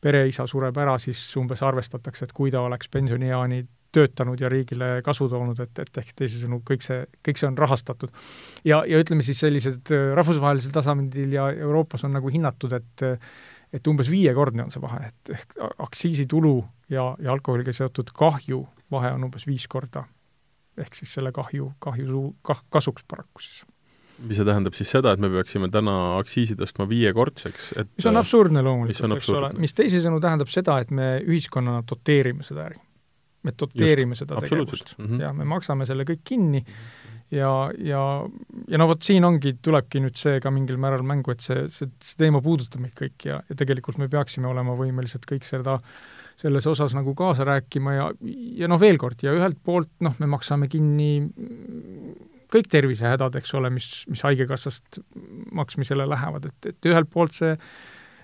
pereisa sureb ära, siis umbes arvestatakse, et kui ta oleks pensionieani töötanud ja riigile kasu toonud, et, et ehk teisisõnu, kõik see, kõik see on rahastatud. ja, ja ütleme siis sellised äh, rahvusvahelisel tasandil ja Euroopas on nagu hinnatud, et et umbes viiekordne on see vahe, et ehk aktsiisitulu ja, ja alkoholiga seotud kahju vahe on umbes viis korda. ehk siis selle kahju, kahju suu-, kah-, kasuks paraku siis. mis see tähendab siis seda, et me peaksime täna aktsiisi tõstma viiekordseks, et mis on absurdne loomulikult, eks ole, mis teisisõnu tähendab seda, et me ühiskonnana doteerime seda äri. Me doteerime seda tegevust. Mm -hmm. ja me maksame selle kõik kinni ja, ja, ja no vot siin ongi, tulebki nüüd see ka mingil määral mängu, et see, see, see teema puudutab meid kõiki ja, ja tegelikult me peaksime olema võimelised kõik seda, selles osas nagu kaasa rääkima ja, ja noh, veel kord, ja ühelt poolt noh, me maksame kinni kõik tervisehädad, eks ole, mis, mis Haigekassast maksmisele lähevad, et, et ühelt poolt see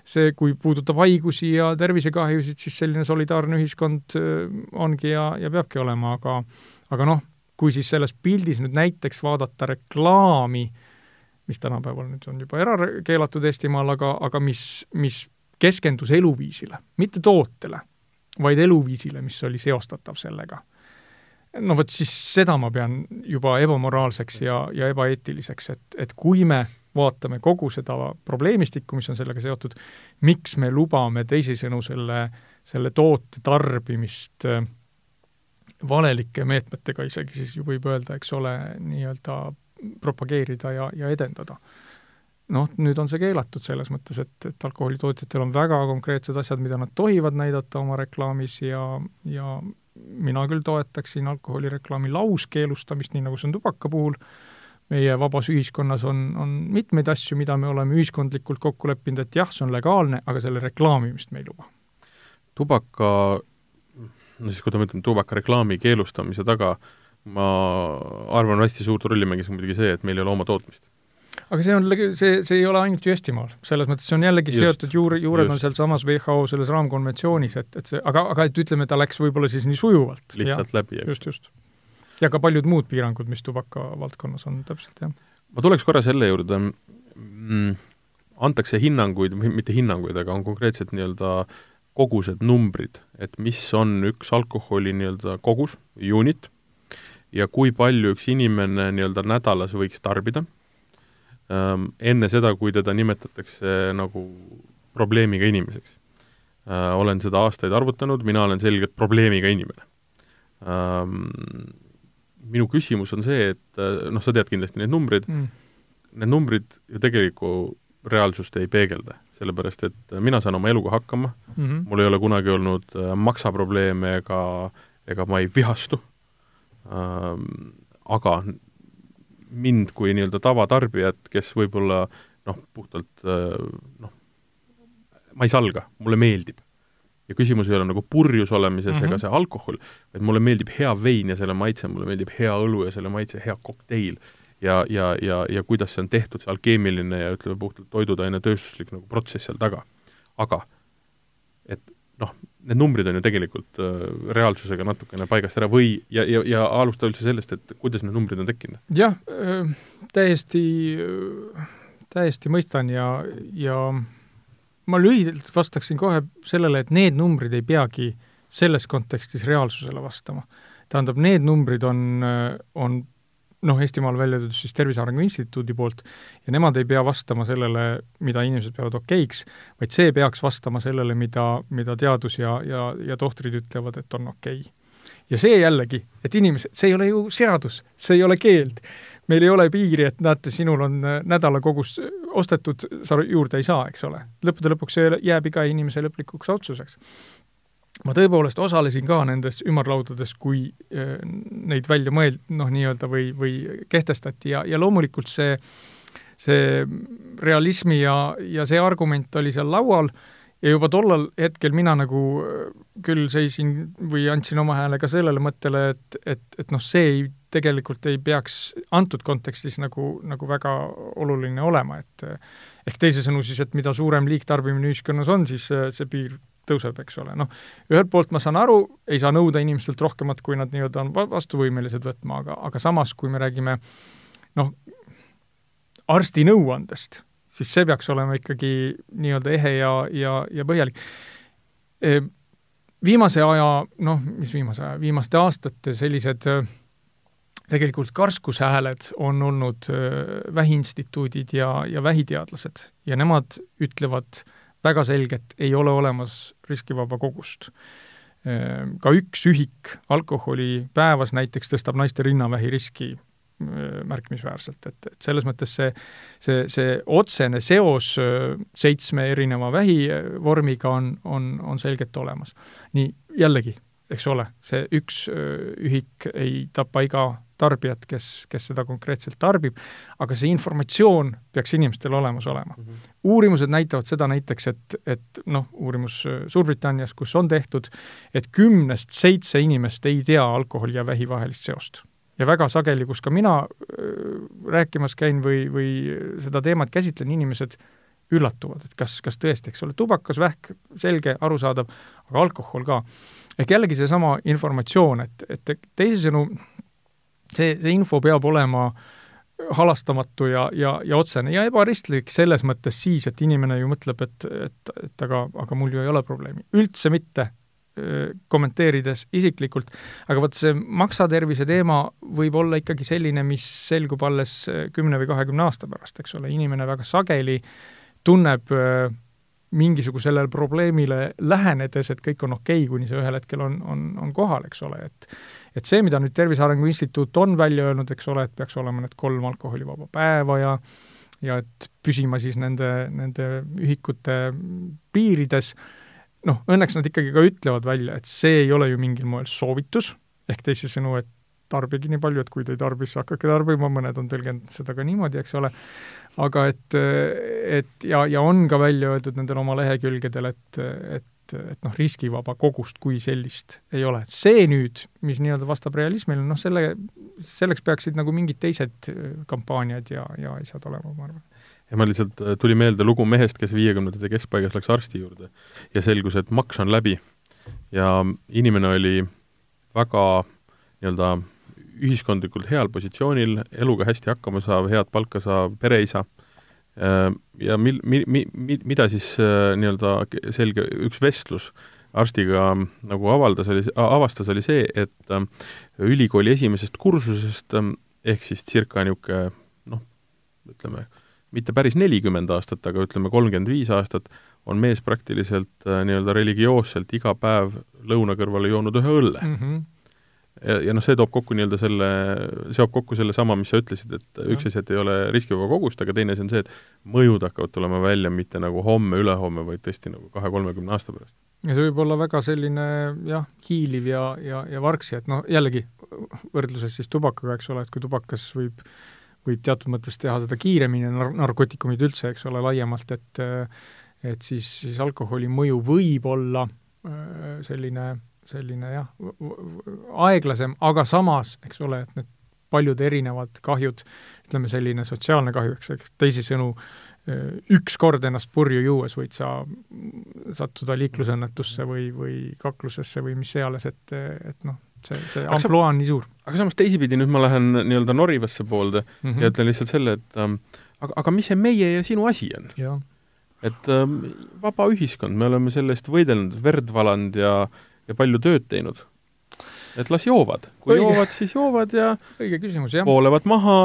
see, kui puudutab haigusi ja tervisekahjusid, siis selline solidaarne ühiskond äh, ongi ja, ja peabki olema, aga aga noh, kui siis selles pildis nüüd näiteks vaadata reklaami, mis tänapäeval nüüd on juba ära keelatud Eestimaal, aga, aga mis, mis keskendus eluviisile, mitte tootele, vaid eluviisile, mis oli seostatav sellega. no vot siis seda ma pean juba ebamoraalseks ja, ja ebaeetiliseks, et, et kui me vaatame kogu seda probleemistikku, mis on sellega seotud, miks me lubame teisisõnu selle, selle toote tarbimist äh, valelike meetmetega isegi siis ju võib öelda, eks ole, nii-öelda propageerida ja, ja edendada. noh, nüüd on see keelatud selles mõttes, et, et alkoholitootjatel on väga konkreetsed asjad, mida nad tohivad näidata oma reklaamis ja, ja mina küll toetaksin alkoholireklaami lauskeelustamist, nii nagu see on tubaka puhul, meie vabas ühiskonnas on, on mitmeid asju, mida me oleme ühiskondlikult kokku leppinud, et jah, see on legaalne, aga selle reklaamimist me ei luba. tubaka, no siis kui me ütleme tubakareklaami keelustamise taga, ma arvan, hästi suurt rolli mängis muidugi see, et meil ei ole oma tootmist aga see on, see, see ei ole ainult ju Eestimaal, selles mõttes see on jällegi just, seotud juur, juured just. on sealsamas WHO selles raamkonventsioonis, et, et see, aga, aga et ütleme, ta läks võib-olla siis nii sujuvalt. lihtsalt ja, läbi, eks. just, just. Ja ka paljud muud piirangud, mis tubaka valdkonnas on, täpselt, jah. ma tuleks korra selle juurde mm,, antakse hinnanguid, mitte hinnanguid, aga on konkreetsed nii-öelda kogused, numbrid, et mis on üks alkoholi nii-öelda kogus, unit, ja kui palju üks inimene nii-öelda nädalas võiks tarbida Ähm, enne seda, kui teda nimetatakse nagu probleemiga inimeseks. Äh, olen seda aastaid arvutanud, mina olen selgelt probleemiga inimene. Minu küsimus on see, et äh, noh, sa tead kindlasti neid numbreid mm., need numbrid ju tegelikku reaalsust ei peegelda, sellepärast et mina saan oma eluga hakkama mm, -hmm. mul ei ole kunagi olnud äh, maksaprobleeme ega, ega ma ei vihastu ähm,, aga mind kui nii-öelda tavatarbijat, kes võib-olla noh, puhtalt noh, ma ei salga, mulle meeldib. Ja küsimus ei ole nagu purjus olemises mm -hmm. ega see alkohol, vaid mulle meeldib hea vein ja selle maitse, mulle meeldib hea õlu ja selle maitse, hea kokteil. ja, ja, ja, ja kuidas see on tehtud, see alkeemiline ja ütleme puhtalt toiduaine tööstuslik nagu protsess seal taga. aga et noh, need numbrid on ju tegelikult äh, reaalsusega natukene paigast ära või, ja, ja, ja alustada üldse sellest, et kuidas need numbrid on tekkinud? jah äh,, täiesti äh,, täiesti mõistan ja, ja ma lühidalt vastaksin kohe sellele, et need numbrid ei peagi selles kontekstis reaalsusele vastama. tähendab, need numbrid on, on noh, Eestimaal välja toodud siis Tervise Arengu Instituudi poolt, ja nemad ei pea vastama sellele, mida inimesed peavad okeiks, vaid see peaks vastama sellele, mida, mida teadus ja, ja, ja tohtrid ütlevad, et on okei okay. ja see jällegi, et inimesed, see ei ole ju seadus, see ei ole keeld. Meil ei ole piiri, et näete, sinul on äh, nädala kogus ostetud, sa juurde ei saa, eks ole. lõppude lõpuks see jääb iga inimese lõplikuks otsuseks ma tõepoolest osalesin ka nendes ümarlaudades, kui äh, neid välja mõeld-, noh, nii-öelda või, või kehtestati ja, ja loomulikult see, see realismi ja, ja see argument oli seal laual ja juba tollal hetkel mina nagu äh, küll seisin või andsin oma hääle ka sellele mõttele, et, et, et noh, see ei, tegelikult ei peaks antud kontekstis nagu, nagu väga oluline olema, et ehk teisisõnu siis, et mida suurem liigtarbimine ühiskonnas on, siis see piir tõuseb, eks ole, noh, ühelt poolt ma saan aru, ei saa nõuda inimestelt rohkemat, kui nad nii-öelda on vastuvõimelised võtma, aga, aga samas, kui me räägime noh, arsti nõuandest, siis see peaks olema ikkagi nii-öelda ehe ja, ja, ja põhjalik e,. Viimase aja, noh, mis viimase aja, viimaste aastate sellised tegelikult karskushääled on olnud vähiinstituudid ja, ja vähiteadlased ja nemad ütlevad väga selgelt ei ole olemas riskivaba kogust. Ka üks ühik alkoholi päevas näiteks tõstab naiste rinnavähi riski märkimisväärselt, et, et selles mõttes see, see, see otsene seos seitsme erineva vähivormiga on, on, on selgelt olemas. nii, jällegi, eks ole, see üks ühik ei tapa iga tarbijat, kes, kes seda konkreetselt tarbib, aga see informatsioon peaks inimestel olemas olema mm. -hmm. uurimused näitavad seda näiteks, et, et noh, uurimus Suurbritannias, kus on tehtud, et kümnest seitse inimest ei tea alkoholi ja vähi vahelist seost. ja väga sageli, kus ka mina äh, rääkimas käin või, või seda teemat käsitlen, inimesed üllatuvad, et kas, kas tõesti, eks ole, tubakas, vähk, selge, arusaadav, aga alkohol ka. Ehk jällegi seesama informatsioon, et, et teisisõnu, see, see info peab olema halastamatu ja, ja, ja otsene ja ebaristlik selles mõttes siis, et inimene ju mõtleb, et, et, et aga, aga mul ju ei ole probleemi. üldse mitte kommenteerides isiklikult, aga vot see maksatervise teema võib olla ikkagi selline, mis selgub alles kümne või kahekümne aasta pärast, eks ole, inimene väga sageli tunneb mingisugusele probleemile lähenedes, et kõik on okei okay,, kuni see ühel hetkel on, on, on kohal, eks ole, et et see, mida nüüd Tervise Arengu Instituut on välja öelnud, eks ole, et peaks olema need kolm alkoholivaba päeva ja ja et püsima siis nende, nende ühikute piirides, noh, õnneks nad ikkagi ka ütlevad välja, et see ei ole ju mingil moel soovitus, ehk teisisõnu, et tarbige nii palju, et kui te ei tarbi, siis hakake tarbima, mõned on tõlgendanud seda ka niimoodi, eks ole, aga et, et ja, ja on ka välja öeldud nendel oma lehekülgedel, et, et et noh, riskivaba kogust kui sellist ei ole. see nüüd, mis nii-öelda vastab realismile, noh selle, selleks peaksid nagu mingid teised kampaaniad ja, ja asjad olema, ma arvan ja mul lihtsalt äh, tuli meelde lugu mehest, kes viiekümnendate keskpaigas läks arsti juurde ja selgus, et maks on läbi. ja inimene oli väga nii-öelda ühiskondlikult heal positsioonil, eluga hästi hakkama saav, head palka saav pereisa, äh, ja mil-, mi-, mi-, mi-, mida siis äh, nii-öelda selge, üks vestlus arstiga nagu avaldas, oli, avastas, oli see, et ülikooli esimesest kursusest ehk siis circa niisugune noh, ütleme, mitte päris nelikümmend aastat, aga ütleme, kolmkümmend viis aastat, on mees praktiliselt äh, nii-öelda religioosselt iga päev lõuna kõrvale joonud ühe õlle mm. -hmm. Ja, ja noh, see toob kokku nii-öelda selle, seob kokku sellesama, mis sa ütlesid, et ja. üks asi, et ei ole riskivaba kogust, aga teine asi on see, et mõjud hakkavad tulema välja mitte nagu homme-ülehomme, vaid tõesti nagu kahe-kolmekümne aasta pärast. ja see võib olla väga selline jah, hiiliv ja, ja, ja vargsi, et noh, jällegi võrdluses siis tubakaga, eks ole, et kui tubakas võib võib teatud mõttes teha seda kiiremini, nar-, narkootikumid üldse, eks ole, laiemalt, et et siis, siis alkoholi mõju võib olla äh, selline, selline jah, aeglasem, aga samas, eks ole, et need paljud erinevad kahjud, ütleme selline sotsiaalne kahju, eks, eks teisisõnu, äh, üks kord ennast purju juues võid sa sattuda liiklusõnnetusse või, või kaklusesse või mis iganes, et, et noh, see, see ampluaa on nii suur. aga samas teisipidi nüüd ma lähen nii-öelda Norivasse poolde mm -hmm. ja ütlen lihtsalt selle, et ähm, aga, aga mis see meie ja sinu asi on? et ähm, vaba ühiskond, me oleme selle eest võidelnud, verd valanud ja, ja palju tööd teinud et las joovad. kui õige. joovad, siis joovad ja õige küsimus, jah. voolevad maha,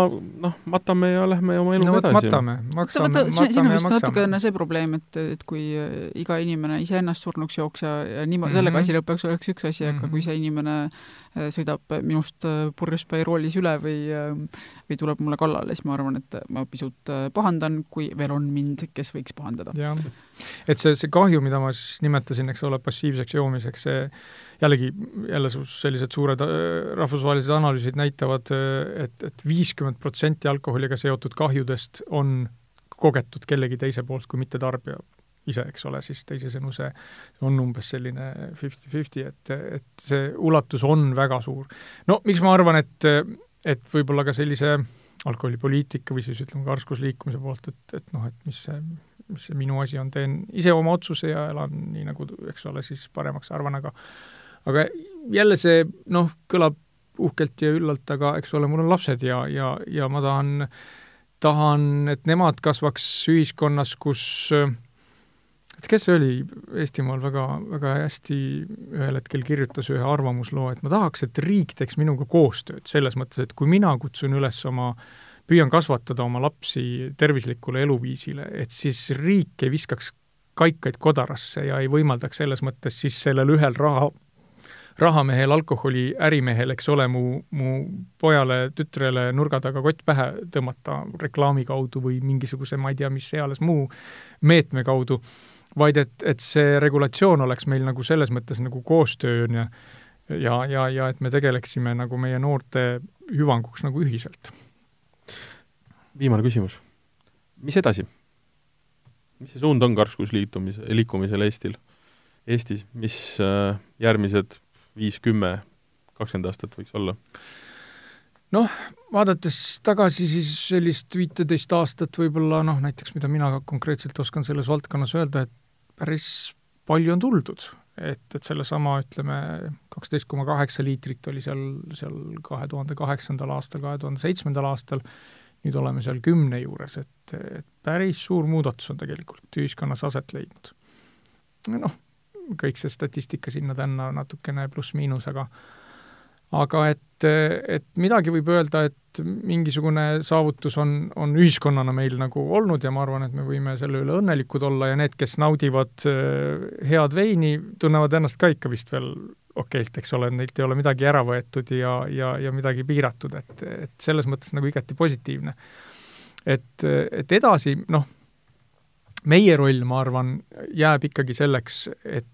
noh, matame ja lähme oma eluga no, edasi. matame, maksame, matame siin on vist natukene see probleem, et, et kui äh, iga inimene iseennast surnuks jooks ja, ja niimoodi mm -hmm. sellega asi lõpeks, oleks üks asi, aga mm -hmm. kui see inimene äh, sõidab minust äh, purjuspäi roolis üle või või tuleb mulle kallale, siis ma arvan, et ma pisut pahandan, kui veel on mind, kes võiks pahandada. jah, et see, see kahju, mida ma siis nimetasin, eks ole, passiivseks joomiseks, see jällegi, jälle sellised suured äh, rahvusvahelised analüüsid näitavad et, et, et viiskümmend protsenti alkoholiga seotud kahjudest on kogetud kellegi teise poolt kui mitte tarbija ise, eks ole, siis teisisõnu see on umbes selline fifty-fifty, et, et see ulatus on väga suur. no miks ma arvan, et, et võib-olla ka sellise alkoholipoliitika või siis ütleme, karskusliikumise poolt, et, et noh, et mis see, mis see minu asi on, teen ise oma otsuse ja elan nii, nagu eks ole, siis paremaks arvan, aga aga jälle see noh, kõlab uhkelt ja üllalt, aga eks ole, mul on lapsed ja, ja, ja ma tahan, tahan, et nemad kasvaks ühiskonnas, kus et kes see oli, Eestimaal väga, väga hästi ühel hetkel kirjutas ühe arvamusloo, et ma tahaks, et riik teeks minuga koostööd, selles mõttes, et kui mina kutsun üles oma püüan kasvatada oma lapsi tervislikule eluviisile, et siis riik ei viskaks kaikaid kodarasse ja ei võimaldaks selles mõttes siis sellel ühel raha, rahamehel, alkoholiärimehel, eks ole, mu, mu pojale, tütrele nurga taga kott pähe tõmmata reklaami kaudu või mingisuguse, ma ei tea, mis eales muu meetme kaudu, vaid et, et see regulatsioon oleks meil nagu selles mõttes nagu koostööna ja, ja, ja et me tegeleksime nagu meie noorte hüvanguks nagu ühiselt. viimane küsimus. mis edasi? mis see suund on karskusliitumise, liikumisel Eestil, Eestis, mis äh, järgmised viis, kümme, kakskümmend aastat võiks olla? noh, vaadates tagasi siis sellist viiteist aastat võib-olla noh, näiteks mida mina konkreetselt oskan selles valdkonnas öelda, et päris palju on tuldud. et, et sellesama, ütleme, kaksteist koma kaheksa liitrit oli seal, seal kahe tuhande kaheksandal aastal, kahe tuhande seitsmendal aastal, nüüd oleme seal kümne juures, et, et päris suur muudatus on tegelikult ühiskonnas aset leidnud. noh, kõik see statistika sinna-tänna natukene pluss-miinus, aga aga et, et midagi võib öelda, et mingisugune saavutus on, on ühiskonnana meil nagu olnud ja ma arvan, et me võime selle üle õnnelikud olla ja need, kes naudivad äh, head veini, tunnevad ennast ka ikka vist veel okeilt, eks ole, neilt ei ole midagi ära võetud ja, ja, ja midagi piiratud, et, et selles mõttes nagu igati positiivne. et, et edasi, noh meie roll, ma arvan, jääb ikkagi selleks, et,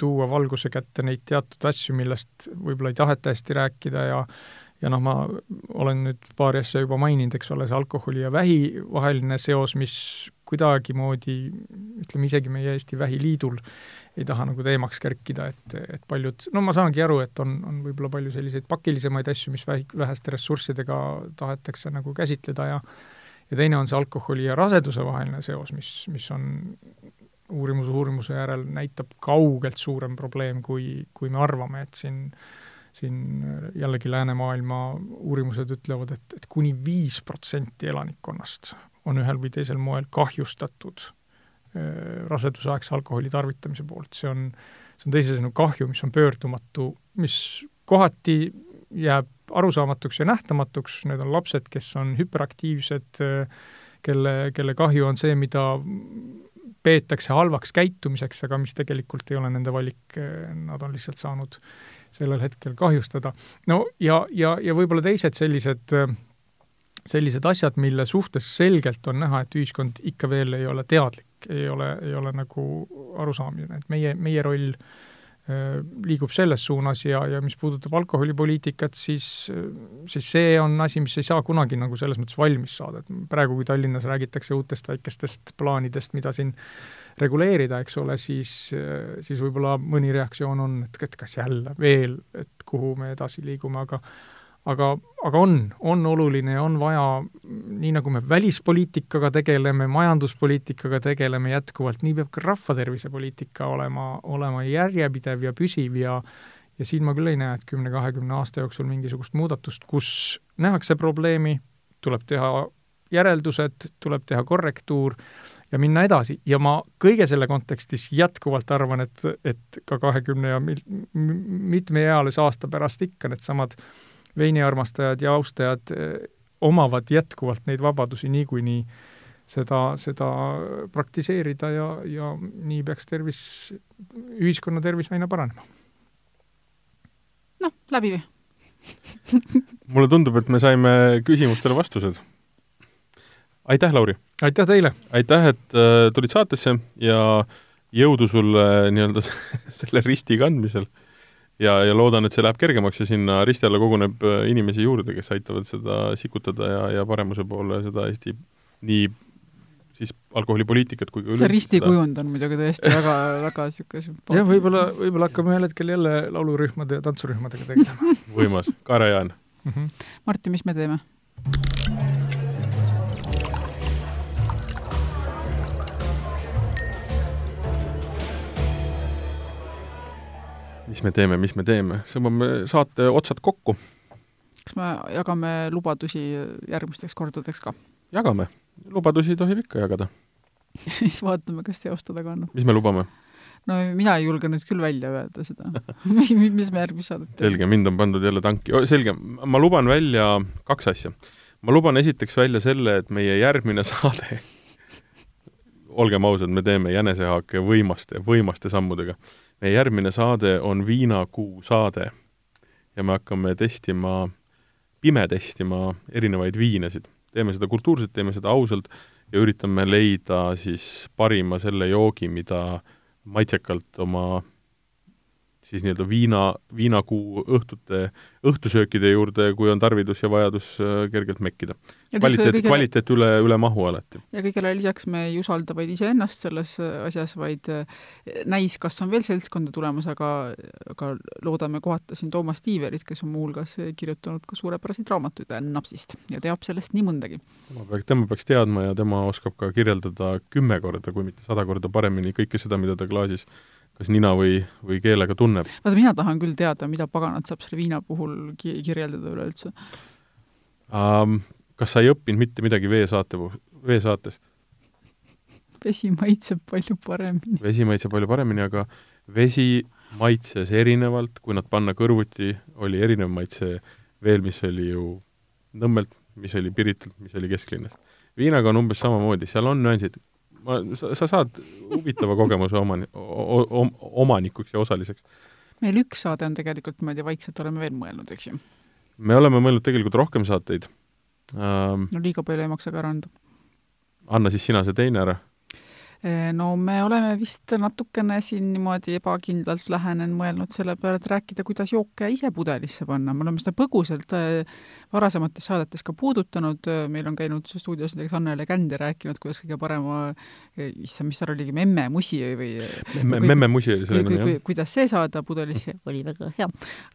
tuua valguse kätte neid teatud asju, millest võib-olla ei taheta hästi rääkida ja ja noh, ma olen nüüd paari asja juba maininud, eks ole, see alkoholi ja vähi vaheline seos, mis kuidagimoodi ütleme, isegi meie Eesti Vähiliidul ei taha nagu teemaks kerkida, et, et paljud, no ma saangi aru, et on, on võib-olla palju selliseid pakilisemaid asju, mis vähi, väheste ressurssidega tahetakse nagu käsitleda ja ja teine on see alkoholi ja raseduse vaheline seos, mis, mis on uurimuse uurimuse järel näitab kaugelt suurem probleem, kui, kui me arvame, et siin äh, siin jällegi läänemaailma uurimused ütlevad, et, et kuni viis protsenti elanikkonnast on ühel või teisel moel kahjustatud rasedusaegse alkoholi tarvitamise poolt, see on, see on teisisõnu kahju, mis on pöördumatu, mis kohati jääb arusaamatuks ja nähtamatuks, need on lapsed, kes on hüperaktiivsed, kelle, kelle kahju on see, mida peetakse halvaks käitumiseks, aga mis tegelikult ei ole nende valik, nad on lihtsalt saanud sellel hetkel kahjustada. no ja, ja, ja võib-olla teised sellised, sellised asjad, mille suhtes selgelt on näha, et ühiskond ikka veel ei ole teadlik, ei ole, ei ole nagu arusaamine, et meie, meie roll äh, liigub selles suunas ja, ja mis puudutab alkoholipoliitikat, siis, siis see on asi, mis ei saa kunagi nagu selles mõttes valmis saada, et praegu, kui Tallinnas räägitakse uutest väikestest plaanidest, mida siin reguleerida, eks ole, siis, siis võib-olla mõni reaktsioon on, et, et kas jälle veel, et kuhu me edasi liigume, aga aga, aga on, on oluline ja on vaja, nii nagu me välispoliitikaga tegeleme, majanduspoliitikaga tegeleme jätkuvalt, nii peab ka rahvatervisepoliitika olema, olema järjepidev ja püsiv ja ja siin ma küll ei näe, et kümne-kahekümne aasta jooksul mingisugust muudatust, kus nähakse probleemi, tuleb teha järeldused, tuleb teha korrektuur ja minna edasi. Ja ma kõige selle kontekstis jätkuvalt arvan, et, et ka kahekümne ja mitmeealise aasta pärast ikka needsamad veiniarmastajad ja austajad eh, omavad jätkuvalt neid vabadusi niikuinii seda, seda praktiseerida ja, ja nii peaks tervis, ühiskonna tervis aina paranema. noh, läbi või mulle tundub, et me saime küsimustele vastused aitäh, Lauri! aitäh teile! aitäh, et äh, tulid saatesse ja jõudu sulle nii-öelda selle risti kandmisel. Ja, ja loodan, et see läheb kergemaks ja sinna risti alla koguneb äh, inimesi juurde, kes aitavad seda sikutada ja, ja paremuse poole seda Eesti nii siis alkoholipoliitikat kui ka see ristikujund on muidugi tõesti väga, väga niisugune sümpaatne. jah, võib-olla, võib-olla hakkame ühel hetkel jälle laulurühmade ja tantsurühmadega tegelema võimas, Kaare Jaan mm. -hmm. Martin, mis me teeme? Mis me teeme, mis me teeme, tõmbame saate otsad kokku. kas me jagame lubadusi järgmisteks kordadeks ka? jagame, lubadusi tohib ikka jagada siis vaatame, kas teostada kannab. mis me lubame? no mina ei julge nüüd küll välja öelda seda mis, mis me järgmist saadet teeme. selge, mind on pandud jälle tanki, selge, ma luban välja kaks asja. ma luban esiteks välja selle, et meie järgmine saade olgem ausad, me teeme jänesehaake võimaste, võimaste sammudega meie järgmine saade on viinakuu saade ja me hakkame testima, pimedestima erinevaid viinesid. teeme seda kultuurselt, teeme seda ausalt ja üritame leida siis parima selle joogi, mida maitsekalt oma siis nii-öelda viina, viinakuu õhtute, õhtusöökide juurde, kui on tarvidus ja vajadus äh, kergelt mekkida. kvaliteet, kõigele... kvaliteet üle, üle mahu alati. ja kõigele lisaks me ei usalda vaid iseennast selles äh, asjas, vaid äh, näis, kas on veel seltskonda tulemas, aga, aga loodame kohata siin Toomas Tiiverit, kes on muuhulgas kirjutanud ka suurepäraseid raamatuid napsist ja teab sellest nii mõndagi. tema peaks, tema peaks teadma ja tema oskab ka kirjeldada kümme korda, kui mitte sada korda paremini kõike seda, mida ta klaasis kas nina või, või keelega tunneb. vaata, mina tahan küll teada, mida paganat saab selle viina puhul ki-, kirjeldada üleüldse um,. Kas sa ei õppinud mitte midagi veesaate, veesaatest? vesi maitseb palju paremini. vesi maitseb palju paremini, aga vesi maitses erinevalt, kui nad panna kõrvuti, oli erinev maitse veel, mis oli ju Nõmmelt, mis oli Piritalt, mis oli kesklinnast. viinaga on umbes samamoodi, seal on nüansid, ma, sa, sa saad huvitava kogemuse omani-, omanikuks ja osaliseks. meil üks saade on tegelikult, ma ei tea, vaikselt oleme veel mõelnud, eks ju? me oleme mõelnud tegelikult rohkem saateid ähm,. no liiga palju ei maksa ka ära anda. anna siis sina see teine ära. No me oleme vist natukene siin niimoodi ebakindlalt lähenen mõelnud selle peale, et rääkida, kuidas jooke ise pudelisse panna, me oleme seda põgusalt eh, varasemates saadetes ka puudutanud, meil on käinud stuudios näiteks Annele Känd ja rääkinud, kuidas kõige parema, eh, issand, mis seal oligi, memmemusi või memme, memmemusi oli selle nimi, jah. kuidas see saada pudelisse, oli väga hea.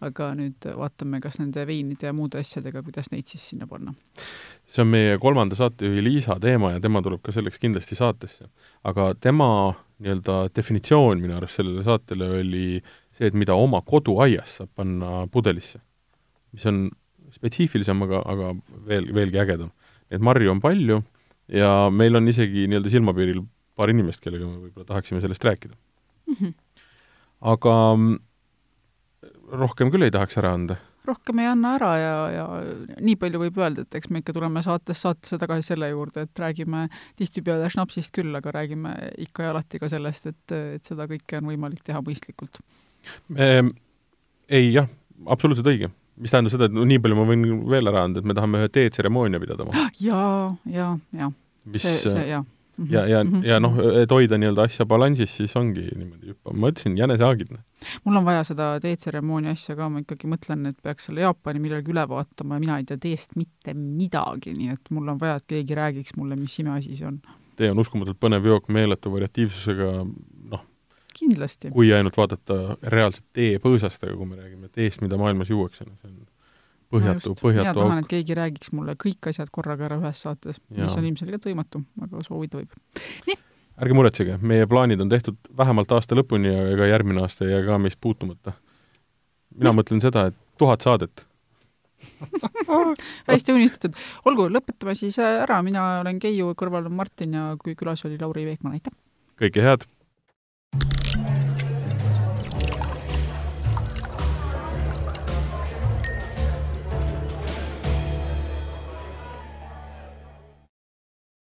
aga nüüd vaatame, kas nende veinide ja muude asjadega, kuidas neid siis sinna panna see on meie kolmanda saatejuhi Liisa teema ja tema tuleb ka selleks kindlasti saatesse. aga tema nii-öelda definitsioon minu arust sellele saatele oli see, et mida oma koduaias saab panna pudelisse. mis on spetsiifilisem, aga, aga veel, veelgi ägedam. et marju on palju ja meil on isegi nii-öelda silmapiiril paar inimest, kellega me võib-olla tahaksime sellest rääkida mm. -hmm. aga rohkem küll ei tahaks ära anda rohkem ei anna ära ja, ja nii palju võib öelda, et eks me ikka tuleme saates saatesse tagasi selle juurde, et räägime tihtipeale šnapsist küll, aga räägime ikka ja alati ka sellest, et, et seda kõike on võimalik teha mõistlikult ehm,. ei jah, absoluutselt õige. mis tähendab seda, et no nii palju ma võin veel ära anda, et me tahame ühe teetseremoonia pidada. jaa, jaa, jaa. see, see, jaa ja, ja mm, -hmm. ja noh, et hoida nii-öelda asja balansis, siis ongi niimoodi hüppa, ma ütlesin, jänesehaagid. Noh. mul on vaja seda teetseremoonia asja ka, ma ikkagi mõtlen, et peaks selle Jaapani millalgi üle vaatama ja mina ei tea teest mitte midagi, nii et mul on vaja, et keegi räägiks mulle, mis imeasi see on. tee on uskumatult põnev jook meeletu variatiivsusega, noh, kindlasti. kui ainult vaadata reaalselt tee põõsast, aga kui me räägime teest, mida maailmas juuakse, no see on põhjatu, põhjatu mina tahan, et keegi räägiks mulle kõik asjad korraga ära ühes saates, mis on ilmselgelt võimatu, aga soovida võib. nii. ärge muretsege, meie plaanid on tehtud vähemalt aasta lõpuni ja ega järgmine aasta ei jää ka meist puutumata. mina ja. mõtlen seda, et tuhat saadet hästi unistatud. olgu, lõpetame siis ära, mina olen Keiu, kõrval on Martin ja kui külas oli Lauri Veekmann, aitäh! kõike head!